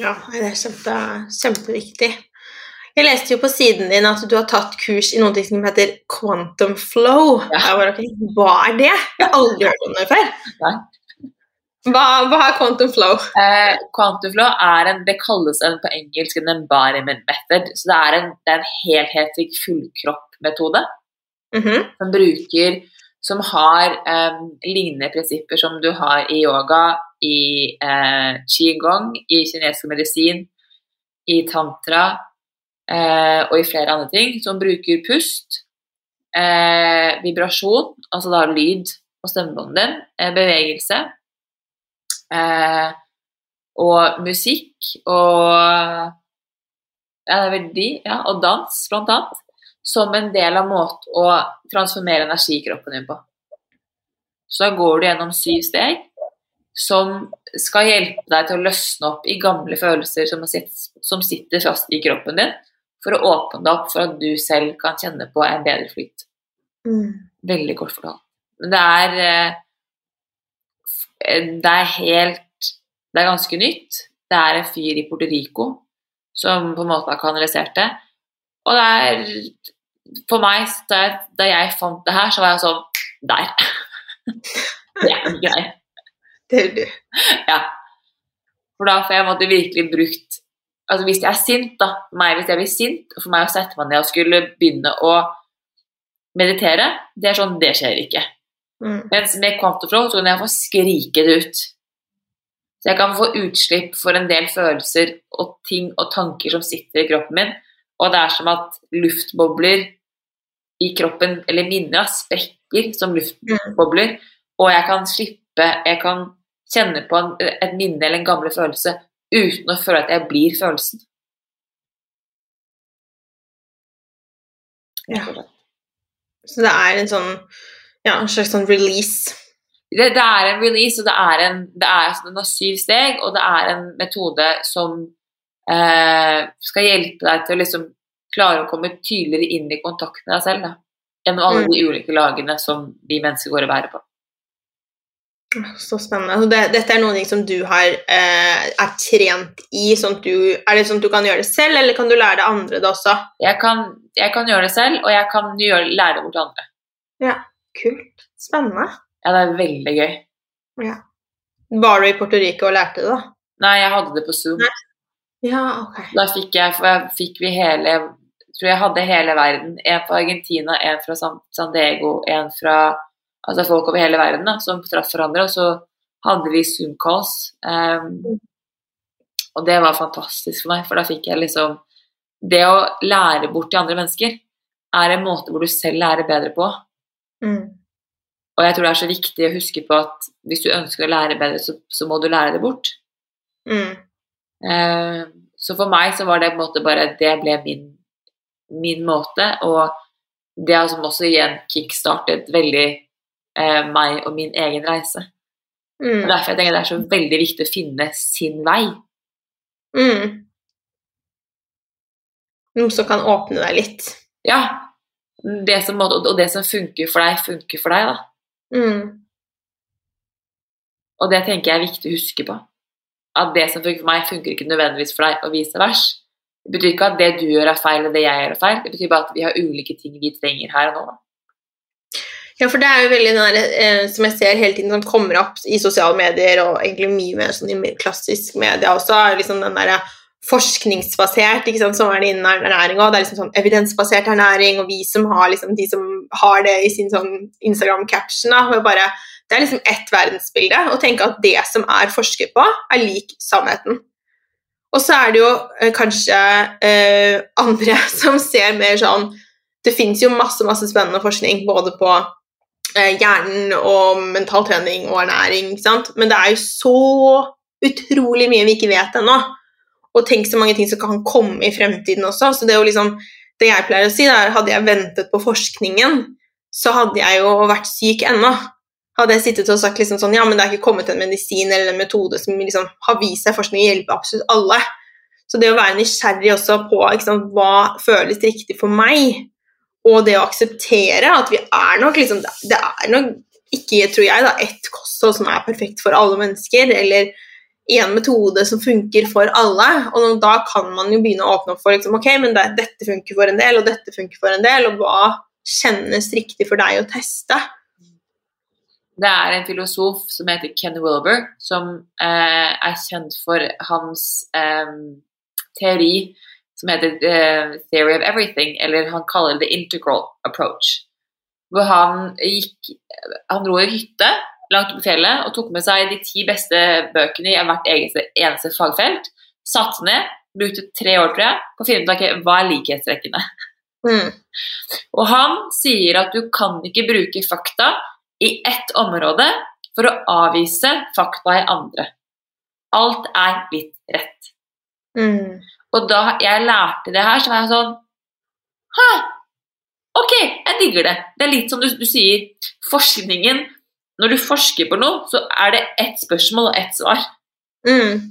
Ja, det er kjempe, kjempeviktig. Jeg leste jo på siden din at du har tatt kurs i noe som heter quantum flow. Ja. Bare, okay, Hva er det? Jeg har aldri hørt om det før. Nei. Hva, hva er quantum flow? Eh, quantum flow er en, det kalles en, på engelsk en embodiment method. Så det er en, det er en helhetlig fullkropp-metode -hmm. som bruker som har eh, lignende prinsipper som du har i yoga, i eh, qigong, i kinesisk medisin, i tantra eh, og i flere andre ting, som bruker pust, eh, vibrasjon, altså da lyd på stemmebåndet din, eh, bevegelse eh, og musikk og ja, det er vel de, ja, og dans, blant annet som en del av måten å transformere energi i kroppen din på. Så da går du gjennom syv steg som skal hjelpe deg til å løsne opp i gamle følelser som, som sitter fast i kroppen din, for å åpne deg opp for at du selv kan kjenne på en bedre flyt. mm. Veldig kort fortalt. Men det er eh, Det er helt Det er ganske nytt. Det er en fyr i Puerto Rico som på en måte har kanalisert det. Og det er For meg, da jeg, da jeg fant det her, så var jeg sånn der. det er grei. Det er du. Ja. For da får jeg måtte virkelig brukt Altså hvis jeg er sint, da, meg hvis jeg blir sint, og for meg å sette meg ned og skulle begynne å meditere, det er sånn, det skjer ikke. Mm. Mens med Quantiflow så kan jeg få skrike det ut. Så jeg kan få utslipp for en del følelser og ting og tanker som sitter i kroppen min. Og det er som at luftbobler i kroppen, eller minner, sprekker som luftbobler. Og jeg kan slippe Jeg kan kjenne på en, et minne eller en gammel følelse uten å føle at jeg blir følelsen. Ja. Så det er en sånn ja, en slags sånn release. Det, det er en release, og det er en det er, den har syv steg, og det er en metode som eh, skal hjelpe deg til å liksom klare å komme tydeligere inn i kontakt med deg selv. Da. Gjennom alle de ulike lagene som vi mennesker går og bærer på. Så spennende. Så det, dette er noe som du har, eh, er trent i. Sånn du, er det sånn at du kan gjøre det selv, eller kan du lære det andre det også? Jeg kan, jeg kan gjøre det selv, og jeg kan gjøre, lære det bort til andre. Ja, kult. Spennende. Ja, det er veldig gøy. Ja. Var du i Puerto Rico og lærte det, da? Nei, jeg hadde det på Zoom. Nei. Ja, ok. Da fikk jeg, for jeg fikk vi hele jeg tror jeg hadde hele verden. En fra Argentina, en fra San, Diego, en fra altså folk over hele verden da, som traff hverandre. Og så hadde vi Zoom-calls. Um, og det var fantastisk for meg, for da fikk jeg liksom Det å lære bort til andre mennesker er en måte hvor du selv lærer bedre på. Mm. Og jeg tror det er så viktig å huske på at hvis du ønsker å lære bedre, så, så må du lære det bort. Mm. Eh, så for meg så var det på en måte bare Det ble min, min måte, og det har som også igjen kickstartet veldig eh, meg og min egen reise. Mm. Og derfor jeg tenker det er så veldig viktig å finne sin vei. Mm. Noe som kan åpne deg litt. Ja. Det som, og det som funker for deg, funker for deg, da. Mm. Og det tenker jeg er viktig å huske på. At det som funker for meg, funker ikke nødvendigvis for deg, og vice versa. Det betyr ikke at det du gjør er feil, og det jeg gjør er feil. Det betyr bare at vi har ulike ting vi trenger her og nå. Da. Ja, for det er jo veldig den eh, som jeg ser hele tiden som kommer opp i sosiale medier, og egentlig mye mer sånn i klassisk media også, er liksom den derre forskningsbasert, ikke sant, som er det innen ernæring òg. Det er liksom sånn evidensbasert ernæring, og vi som har liksom de som har det i sin sånn Instagram-caption, Det er liksom ett verdensbilde, Å tenke at det som er forsket på, er lik sannheten. Og så er det jo eh, kanskje eh, andre som ser mer sånn Det fins jo masse, masse spennende forskning både på eh, hjernen og mental trening og ernæring, ikke sant? men det er jo så utrolig mye vi ikke vet ennå. Og tenk så mange ting som kan komme i fremtiden også. Så det, er jo liksom, det jeg pleier å si, er hadde jeg ventet på forskningen, så hadde jeg jo vært syk ennå. Hadde jeg sittet og sagt liksom sånn, ja, men det er ikke kommet en medisin eller en metode som liksom har vist seg forskning hjelper absolutt alle. Så det å være nysgjerrig også på ikke sant, hva føles riktig for meg, og det å akseptere at vi er nok liksom Det er nok ikke, tror jeg, da, ett kosthold som er perfekt for alle mennesker, eller én metode som funker for alle. Og da kan man jo begynne å åpne opp for liksom, ok, men det, dette funker for en del, og dette funker for en del, og hva kjennes riktig for deg å teste? Det er en filosof som heter Ken Wilber, som eh, er kjent for hans eh, teori som heter eh, Theory of Everything, eller han kaller det integral approach. Hvor han gikk Han dro i hytte langt på fjellet og tok med seg de ti beste bøkene i hvert eneste, eneste fagfelt. Satte ned, brukte tre år tror jeg, på å finne ut okay, hva er likhetstrekkene. Mm. Og han sier at du kan ikke bruke fakta i ett område for å avvise fakta i andre. Alt er litt rett. Mm. Og da jeg lærte det her, så var jeg sånn Hæ! Ok, jeg digger det. Det er litt som du, du sier, forskningen Når du forsker på noe, så er det ett spørsmål og ett svar. Mm.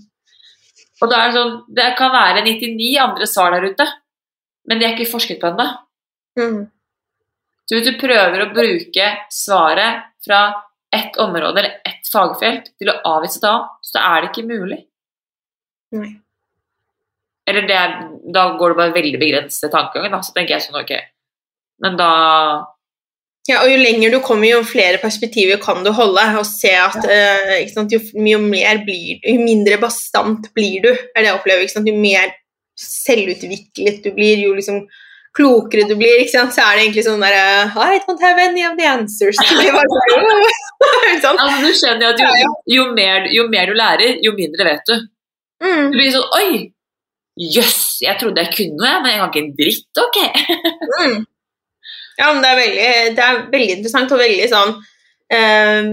Og da er det sånn Det kan være 99 andre svar der ute, men de er ikke forsket på ennå. Mm. Så hvis du prøver å bruke svaret fra ett område eller ett fagfelt til å avvise et annet, så er det ikke mulig. Nei. Eller det, da går det bare veldig begrenset tankegangen. Så tenker jeg sånn, ok Men da Ja, og jo lenger du kommer, jo flere perspektiver kan du holde, og se at ja. ikke sant, jo, jo, mer blir jo mindre bastant blir du, er det jeg opplever. Jo mer selvutviklet du blir, jo liksom klokere du blir, så er det egentlig sånn der I don't have any of the answers. Sånn, altså, du skjønner at jo, jo, mer, jo, mer, du lærer, jo mindre vet du. Mm. Du blir sånn Oi! Jøss, yes, jeg trodde jeg kunne noe, men jeg kan ikke en dritt, ok? mm. Ja, men det er veldig, det er veldig interessant og veldig sånn um,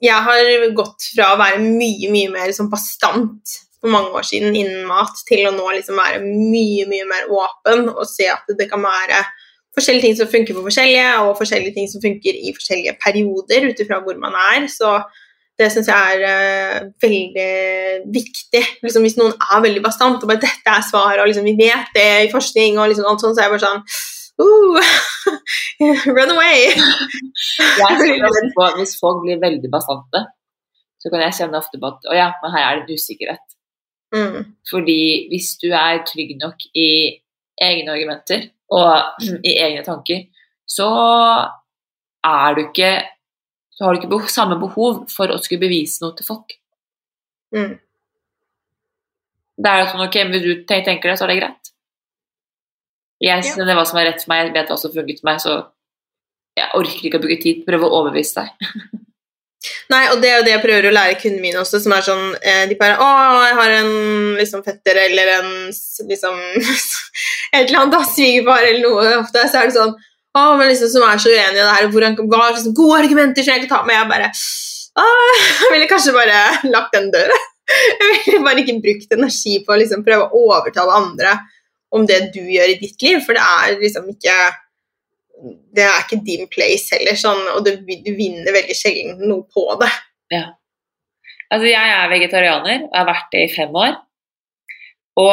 Jeg har gått fra å være mye, mye mer sånn bastant for mange år siden innen mat, til å nå liksom være mye, mye mer åpen og se at det kan være forskjellige ting som funker for forskjellige, og forskjellige ting som funker i forskjellige perioder ut ifra hvor man er. Så det syns jeg er uh, veldig viktig. Liksom, hvis noen er veldig bastant og bare 'dette er svaret', og liksom, vi vet det i forskning, og liksom alt sånt, så er jeg bare sånn Run away! på, hvis folk blir veldig bastante, så kan jeg kjenne ofte på at å ja, men her er det en usikkerhet. Mm. Fordi hvis du er trygg nok i egne argumenter og i egne tanker, så er du ikke så har du ikke samme behov for å skulle bevise noe til folk. Mm. Det er sånn ok, hvis du tenker det, så er det greit. Jeg kjenner hva som er rett for meg, jeg vet hva som funker for meg, så jeg orker ikke å bruke tid prøve å overbevise deg. Nei, og det er jo det jeg prøver å lære kundene mine også, som er sånn eh, De bare 'Å, jeg har en liksom fetter eller en liksom Et eller annet svigerfar eller noe.' Ofte så er det sånn 'Å, men liksom som er så uenig i det her, hvordan, hva er liksom, gode argumenter som jeg kan ta med?' Jeg bare 'Å, jeg ville kanskje bare lagt den døra. Jeg ville bare ikke brukt energi på å liksom prøve å overtale andre om det du gjør i ditt liv, for det er liksom ikke det er ikke din place heller, sånn, og du, du, vinner veldig sjelden noe på det. Ja. Altså, jeg er vegetarianer og har vært det i fem år. Og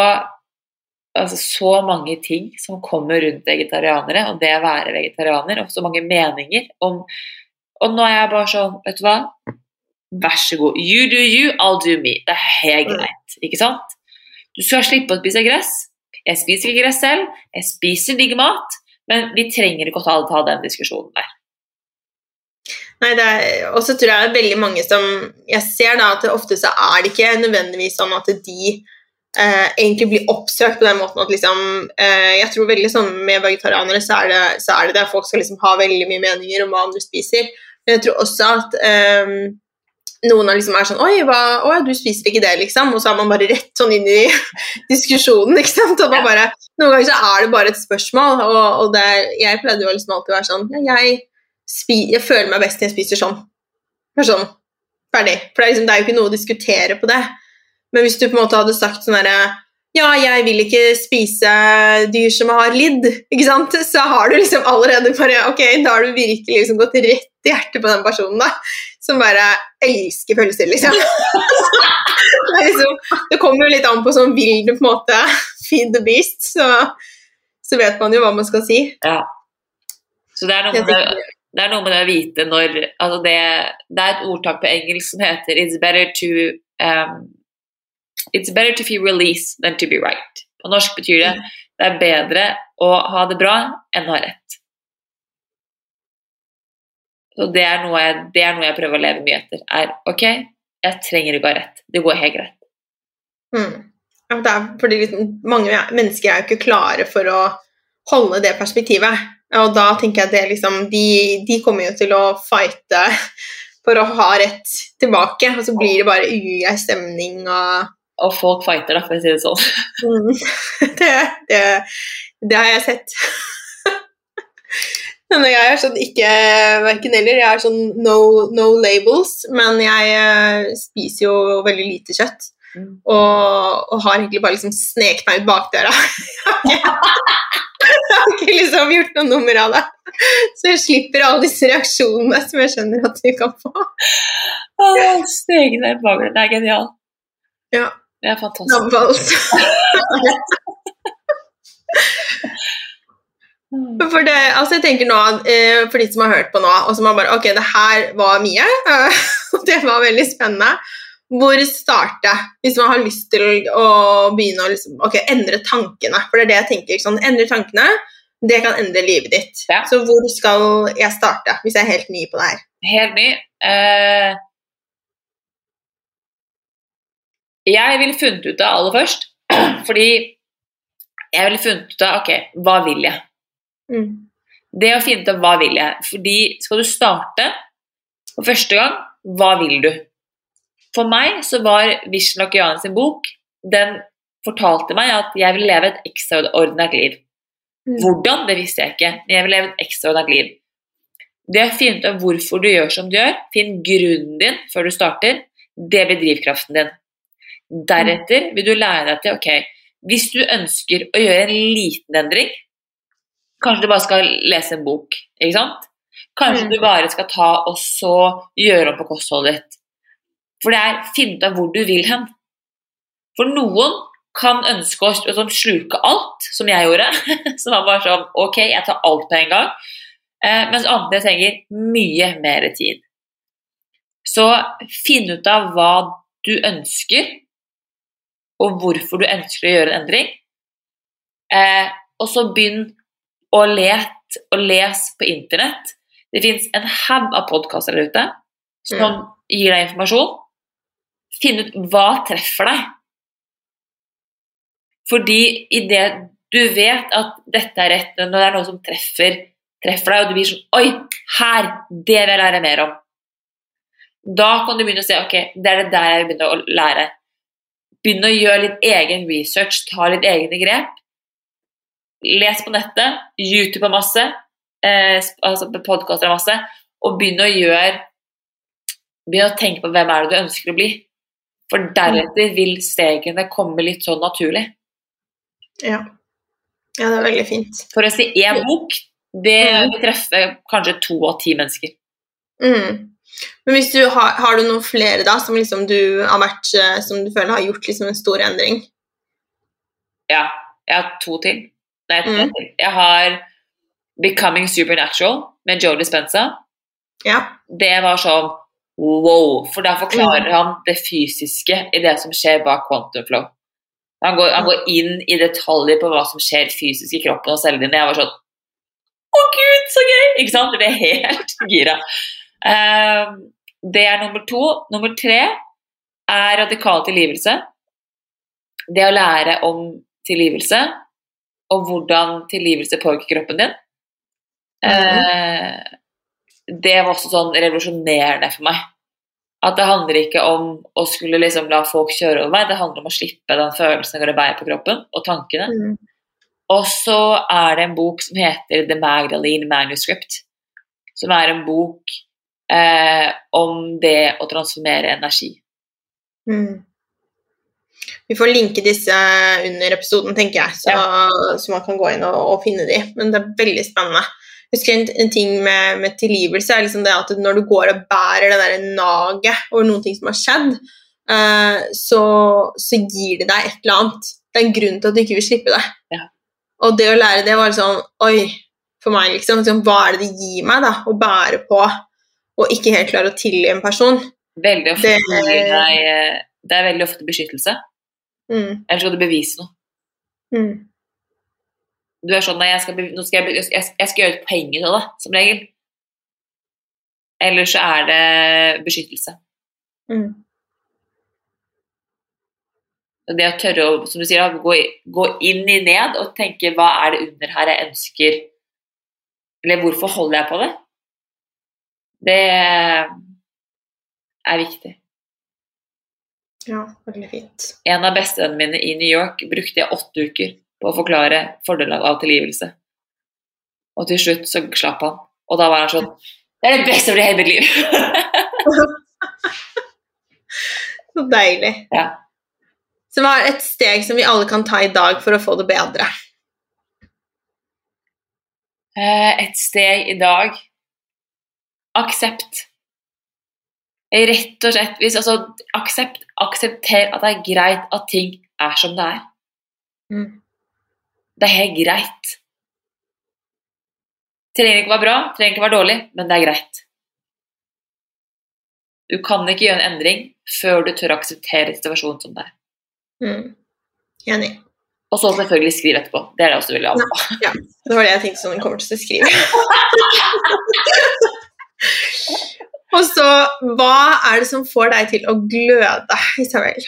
altså, så mange ting som kommer rundt vegetarianere og det å være vegetarianer, og så mange meninger om Og nå er jeg bare sånn, vet du hva? Vær så god. You do you, I'll do me. Det er helt mm. greit, ikke sant? Du skal slippe å spise gress. Jeg spiser ikke gress selv, jeg spiser digg mat, men vi trenger ikke å ta, den diskusjonen der. Nei, det er, Og så tror jeg det er veldig mange som Jeg ser da at ofte så er det ikke nødvendigvis sånn at de eh, egentlig blir oppsøkt på den måten at liksom eh, Jeg tror veldig sånn med vegetarianere så er det, så er det der folk skal liksom ha veldig mye meninger om hva andre spiser. Men jeg tror også at eh, noen liksom er sånn Oi, hva, å, du spiser ikke det, liksom. Og så er man bare rett sånn inn i diskusjonen, ikke sant. Og bare, noen ganger så er det bare et spørsmål, og, og det, jeg pleide jo liksom alltid å være sånn Ja, jeg, spi, jeg, føler meg best når jeg spiser sånn. Sånn. Ferdig. For det er, liksom, det er jo ikke noe å diskutere på det. Men hvis du på en måte hadde sagt sånn herre ja, jeg vil ikke spise dyr som har lidd, ikke sant? så har du liksom allerede bare Ok, da har du virkelig liksom gått rett i hjertet på den personen, da som bare elsker pølser, liksom. det, liksom. det, kommer jo litt an på sånn Vil du på en måte feed the beast, så, så, vet man jo hva man skal si. Ja. Så det er noe med det, det, er noe med det å vite når altså det, det, er et ordtak på engelsk som heter It's better to um, It's better to feel release than to be right. På norsk betyr det det er bedre å ha det bra enn å ha rett. Og det er, noe jeg, det er noe jeg prøver å leve mye etter. Er OK, jeg trenger ikke å ha rett. Det går helt greit. Mm. Ja, det er fordi mange mennesker er jo ikke klare for å holde det perspektivet. Og da tenker jeg at det liksom de, de kommer jo til å fighte for å ha rett tilbake, og så blir det bare ugrei stemning og Og folk fighter, da, for å si det sånn. Mm. Det, det, det har jeg sett. Men jeg er sånn ikke verken eller. Jeg er sånn no, no labels, men jeg uh, spiser jo veldig lite kjøtt. Mm. Og, og, har egentlig bare liksom sneket meg ut bakdøra. jeg har ikke liksom gjort noe nummer av det. Så jeg slipper alle disse reaksjonene som jeg skjønner at vi kan få. Sneket deg ut bakdøra, det er genialt. Ja. Det er fantastisk. Mm. For, det, altså jeg tenker nå, eh, for de som har hørt på nå, og som har bare Ok, det her var mye. det var veldig spennende. Hvor starte, hvis man har lyst til å begynne å liksom, okay, endre tankene? For det er det jeg tenker. Sånn, endre tankene, Det kan endre livet ditt. Ja. Så hvor skal jeg starte hvis jeg er helt ny på det her? Helt ny. Uh, jeg ville funnet ut av aller først, fordi jeg ville funnet ut av ok, hva vil jeg? Mm. Det å finne ut av hva vil jeg. Fordi skal du starte for første gang, hva vil du? For meg så var Vishen Lokian sin bok Den fortalte meg at jeg ville leve et ekstraordinært liv. Mm. Hvordan, det visste jeg ikke, men jeg vil leve et ekstraordinært liv. Det å finne ut av hvorfor du gjør som du gjør, finn grunnen din før du starter, det blir drivkraften din. Deretter vil du lære deg til ok, hvis du ønsker å gjøre en liten endring, kanskje du bare skal lese en bok, ikke sant? Kanskje Mm. du bare skal ta og så gjøre om på kostholdet ditt. For det er finne ut av hvor du vil hen. For noen kan ønske å sånn sluke alt, som jeg gjorde. Som var bare sånn Ok, jeg tar alt på en gang. Eh, mens andre trenger mye mer tid. Så finn ut av hva du ønsker, og hvorfor du ønsker å gjøre en endring. Eh, og så begynn å let og les på internett. Det fins en haug av podkaster der ute som gir deg informasjon. Finn ut hva treffer deg. Fordi idet du vet at dette er rett, når det er noe som treffer, treffer deg, og du blir sånn Oi, her! Det vil jeg lære mer om. Da kan du begynne å se ok, det er det der jeg vil begynne å lære. Begynne å gjøre litt egen research, ta litt egne grep. Les på nettet, YouTube har masse, eh, altså podkaster har masse, og begynne å gjøre Begynne å tenke på hvem er det du ønsker å bli. For deretter vil stegene komme litt sånn naturlig. Ja. ja, det er veldig fint. For å si én bok, det treffer vil treffe kanskje to av ti mennesker. Mm. Men du har, har du noen flere da, som liksom du har vært, eh, som du føler har gjort liksom en stor endring? Ja, jeg har to til. Nei, Mm. Jeg har Becoming Supernatural med Joe Dispenza. Ja. Det var sånn wow, for Mm. forklarer han det fysiske i det som skjer bak quantum flow. Han går, han går inn i detaljer på hva som skjer fysisk i kroppen og cellene dine. Jeg var sånn Å, gud, så gøy! Ikke sant? Det ble helt gira. Ehm, det er nummer to. Nummer tre er radikal tilgivelse. Det å lære om tilgivelse, og hvordan tilgivelse påvirker kroppen din. Eh, det var også sånn revolusjonerende for meg. At det handler ikke om å skulle liksom la folk kjøre over meg, det handler om å slippe den følelsen av å bærer på kroppen, og tankene. Mm. Og så er det en bok som heter The Magdalene Manuscript, som er en bok eh, om det å transformere energi. Mm. Vi får linke disse under episoden, tenker jeg, så, så man kan gå inn og, og finne de. Men det er veldig spennende. Jeg husker en, en ting med, med tilgivelse er liksom det at når du går og bærer det der naget over noen ting som har skjedd, uh, så, så gir det deg et eller annet. Det er en grunn til at du ikke vil slippe det. Ja. Og det å lære det var sånn Oi, for meg, liksom. liksom hva er det det gir meg da, å bære på og ikke helt klare å tilgi en person? Veldig ofte Det- eh, det er veldig ofte beskyttelse. Mm, Eller skal du bevise noe. mm, Du er sånn nei, jeg skal, nå skal jeg, jeg, jeg skal gjøre et poeng ut av det, som regel. Eller så er det beskyttelse. mm. Det å tørre å som du sier, gå, gå inn i ned og tenke hva er det under her jeg ønsker Eller hvorfor holder jeg på det? Det er viktig. Ja, veldig fint. En av bestevennene mine i New York brukte jeg åtte uker på å forklare fordelen av tilgivelse. Og til slutt så slapp han. Og da var han sånn Det er det beste over hele mitt liv! Så deilig. Ja. Så hva er et steg som vi alle kan ta i dag for å få det bedre? Eh, Et steg i dag Aksept. Rett og slett hvis, altså, aksept, Aksepter at det er greit at ting er som det er. Mm. Det er helt greit. Trenger ikke være bra, trenger ikke være dårlig, men det er greit. Du kan ikke gjøre en endring før du tør å akseptere situasjonen som det er. Mm. Enig. Og så selvfølgelig skriv etterpå. Det er det også veldig anbefale. Ja, det var det jeg tenkte som hun kommer til å skrive. Og så, hva er det som får deg til å gløde, Isabel?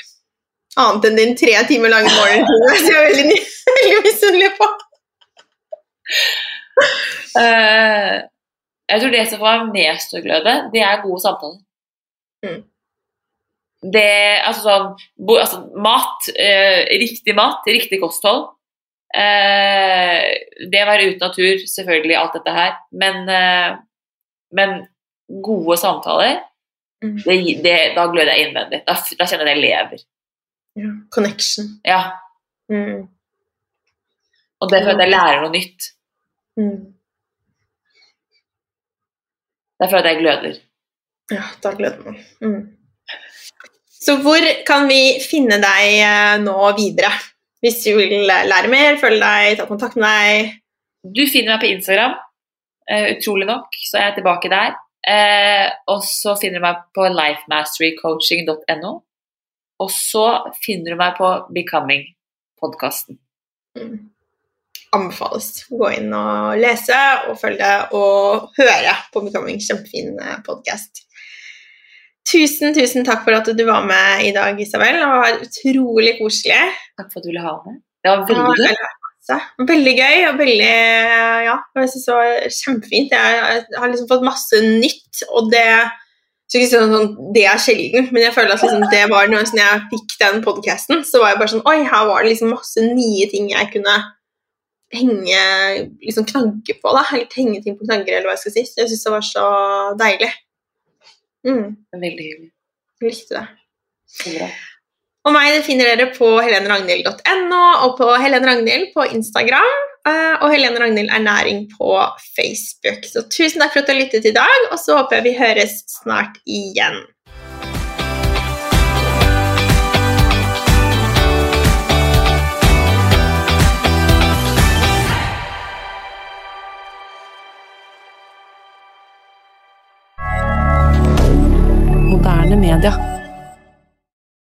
Annet enn din tre timer lange morgenrutine, som jeg er veldig, veldig misunnelig på. Uh, jeg tror det som får meg mest til å gløde, det er gode samtaler. Mm. Det, altså sånn altså, Mat, eh, riktig mat, riktig kosthold. Eh, det å være ute natur, selvfølgelig, alt dette her. Men, men gode samtaler, Mm. det, det, da gløder jeg innvendig. Da, da kjenner jeg at jeg lever. Ja, connection. Ja, Mm. Og det er at jeg lærer noe nytt. Mm. Det er at jeg gløder. Ja, da gløder man. Mm. Så hvor kan vi finne deg eh, nå videre? Hvis du vil lære mer, følge deg, ta kontakt med deg? Du finner meg på Instagram. eh, utrolig nok, så er jeg tilbake der. Eh, og så finner du meg på lifemasterycoaching.no. Og så finner du meg på Becoming-podkasten. Mm. Anbefales. Gå inn og lese og følge og høre på Becoming. Kjempefin podkast. Tusen, tusen takk for at du var med i dag, Isabel. Det var utrolig koselig. Takk for at du ville ha meg. Det var veldig gøy. Masse. Veldig gøy og veldig Ja, jeg synes det var kjempefint. Jeg, har liksom fått masse nytt, og det sånn, sånn, Det er sjelden, men jeg føler at liksom, det var noe sånn jeg fikk den podkasten, så var jeg bare sånn Oi, her var det liksom masse nye ting jeg kunne henge liksom knagge på, da. Eller henge ting på knagger, eller hva jeg skal si. Så jeg syns det var så deilig. Mm, Veldig hyggelig. jeg likte det. Så bra. Og meg finner dere på heleneragnhild.no og på Helene Ragnhild på Instagram. eh, Og Helene Ragnhild Ernæring på Facebook. Så tusen takk for at du har lyttet i dag, og så håper jeg vi høres snart igjen. Moderne media.